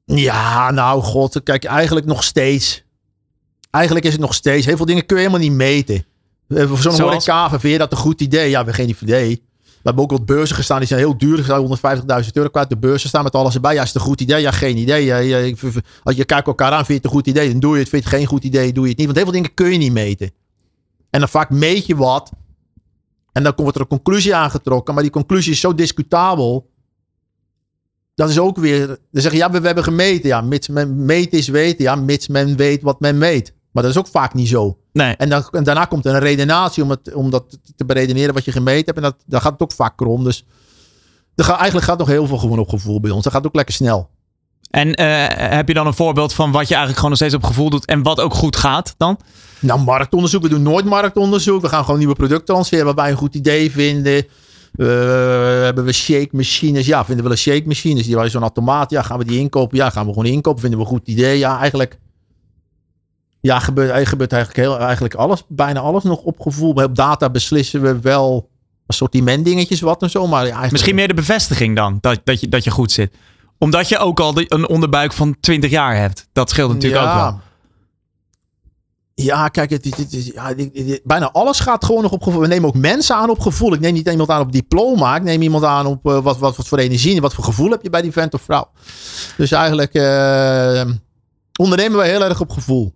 [SPEAKER 4] Ja, nou god, kijk, eigenlijk nog steeds. Eigenlijk is het nog steeds. Heel veel dingen kun je helemaal niet meten. Eh, Voor zo'n vind je dat een goed idee? Ja, we hebben geen idee. We hebben ook wat beurzen gestaan, die zijn heel duur. Die zijn 150.000 euro kwijt. De beurzen staan met alles erbij. Ja, is het een goed idee? Ja, geen idee. Ja, ja, als je kijkt elkaar aan, vind je het een goed idee? Dan doe je het. Vind je het geen goed idee? Doe je het niet. Want heel veel dingen kun je niet meten. En dan vaak meet je wat. En dan wordt er een conclusie aangetrokken. Maar die conclusie is zo discutabel. Dat is ook weer. Dan zeg je ja, we, we hebben gemeten. Ja, mits men meten is weten. Ja, mits men weet wat men meet. Maar dat is ook vaak niet zo.
[SPEAKER 2] Nee.
[SPEAKER 4] En, dan, en daarna komt er een redenatie om, het, om dat te beredeneren wat je gemeten hebt. En dat, daar gaat het ook vaak krom. Dus er gaat, eigenlijk gaat nog heel veel gewoon op gevoel bij ons. Dat gaat ook lekker snel.
[SPEAKER 2] En uh, heb je dan een voorbeeld van wat je eigenlijk gewoon nog steeds op gevoel doet en wat ook goed gaat dan?
[SPEAKER 4] Nou, marktonderzoek. We doen nooit marktonderzoek. We gaan gewoon nieuwe producten lanceren waar wij een goed idee vinden. Uh, hebben we shake machines? Ja, vinden we wel shake machines? Die zo'n automaat. Ja, gaan we die inkopen? Ja, gaan we gewoon inkopen? Vinden we een goed idee? Ja, eigenlijk. Ja, gebeurt, gebeurt eigenlijk, heel, eigenlijk alles. Bijna alles nog op gevoel. Op data beslissen we wel assortiment dingetjes wat en zo. Maar eigenlijk...
[SPEAKER 2] Misschien meer de bevestiging dan, dat, dat, je, dat je goed zit. Omdat je ook al een onderbuik van 20 jaar hebt. Dat scheelt natuurlijk
[SPEAKER 4] ja.
[SPEAKER 2] ook wel.
[SPEAKER 4] Ja, kijk, het, ja, bijna alles gaat gewoon nog op gevoel. We nemen ook mensen aan op gevoel. Ik neem niet iemand aan op diploma. Ik neem iemand aan op eh, wat, wat, wat voor energie en wat voor gevoel heb je bij die vent of vrouw. Dus eigenlijk eh, ondernemen we heel erg op gevoel.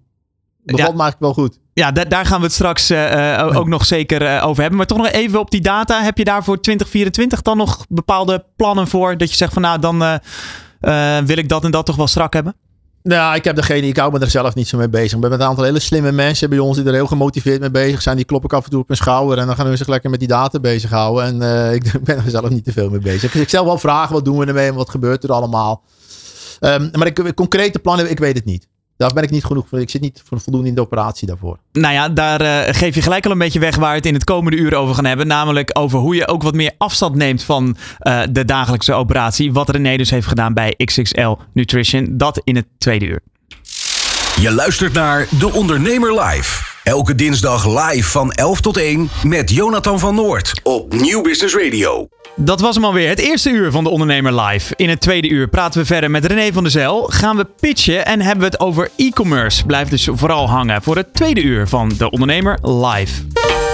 [SPEAKER 4] Bevalt
[SPEAKER 2] Ja.
[SPEAKER 4] me eigenlijk wel goed.
[SPEAKER 2] Ja, da- daar gaan we het straks eh, eh, ook nog zeker eh, over hebben. Maar toch nog even op die data. Heb je daar voor 2024 dan nog bepaalde plannen voor? Dat je zegt van nou, dan wil ik dat en dat toch wel strak hebben?
[SPEAKER 4] Nou, ik heb degene, ik hou me er zelf niet zo mee bezig. Ik ben met een aantal hele slimme mensen bij ons die er heel gemotiveerd mee bezig zijn. Die klop ik af en toe op mijn schouder en dan gaan we zich lekker met die data bezighouden. En (laughs) ik ben er zelf niet te veel mee bezig. Ik stel wel vragen, wat doen we ermee en wat gebeurt er allemaal? Ehm, maar ik, concrete plannen, ik weet het niet. Daar ben ik niet genoeg voor. Ik zit niet voor voldoende in de operatie daarvoor.
[SPEAKER 2] Nou ja, daar eh, geef je gelijk al een beetje weg waar we het in het komende uur over gaan hebben. Namelijk over hoe je ook wat meer afstand neemt van eh, de dagelijkse operatie. Wat René dus heeft gedaan bij XXL Nutrition. Dat in het tweede uur.
[SPEAKER 1] Je luistert naar De Ondernemer Live. Elke dinsdag live van 11 tot 1 met Jonathan van Noord.
[SPEAKER 5] Op Nieuw Business Radio.
[SPEAKER 2] Dat was hem alweer. Het eerste uur van de Ondernemer Live. In het tweede uur praten we verder met René van der Zel. Gaan we pitchen en hebben we het over e-commerce. Blijf dus vooral hangen voor het tweede uur van de Ondernemer Live.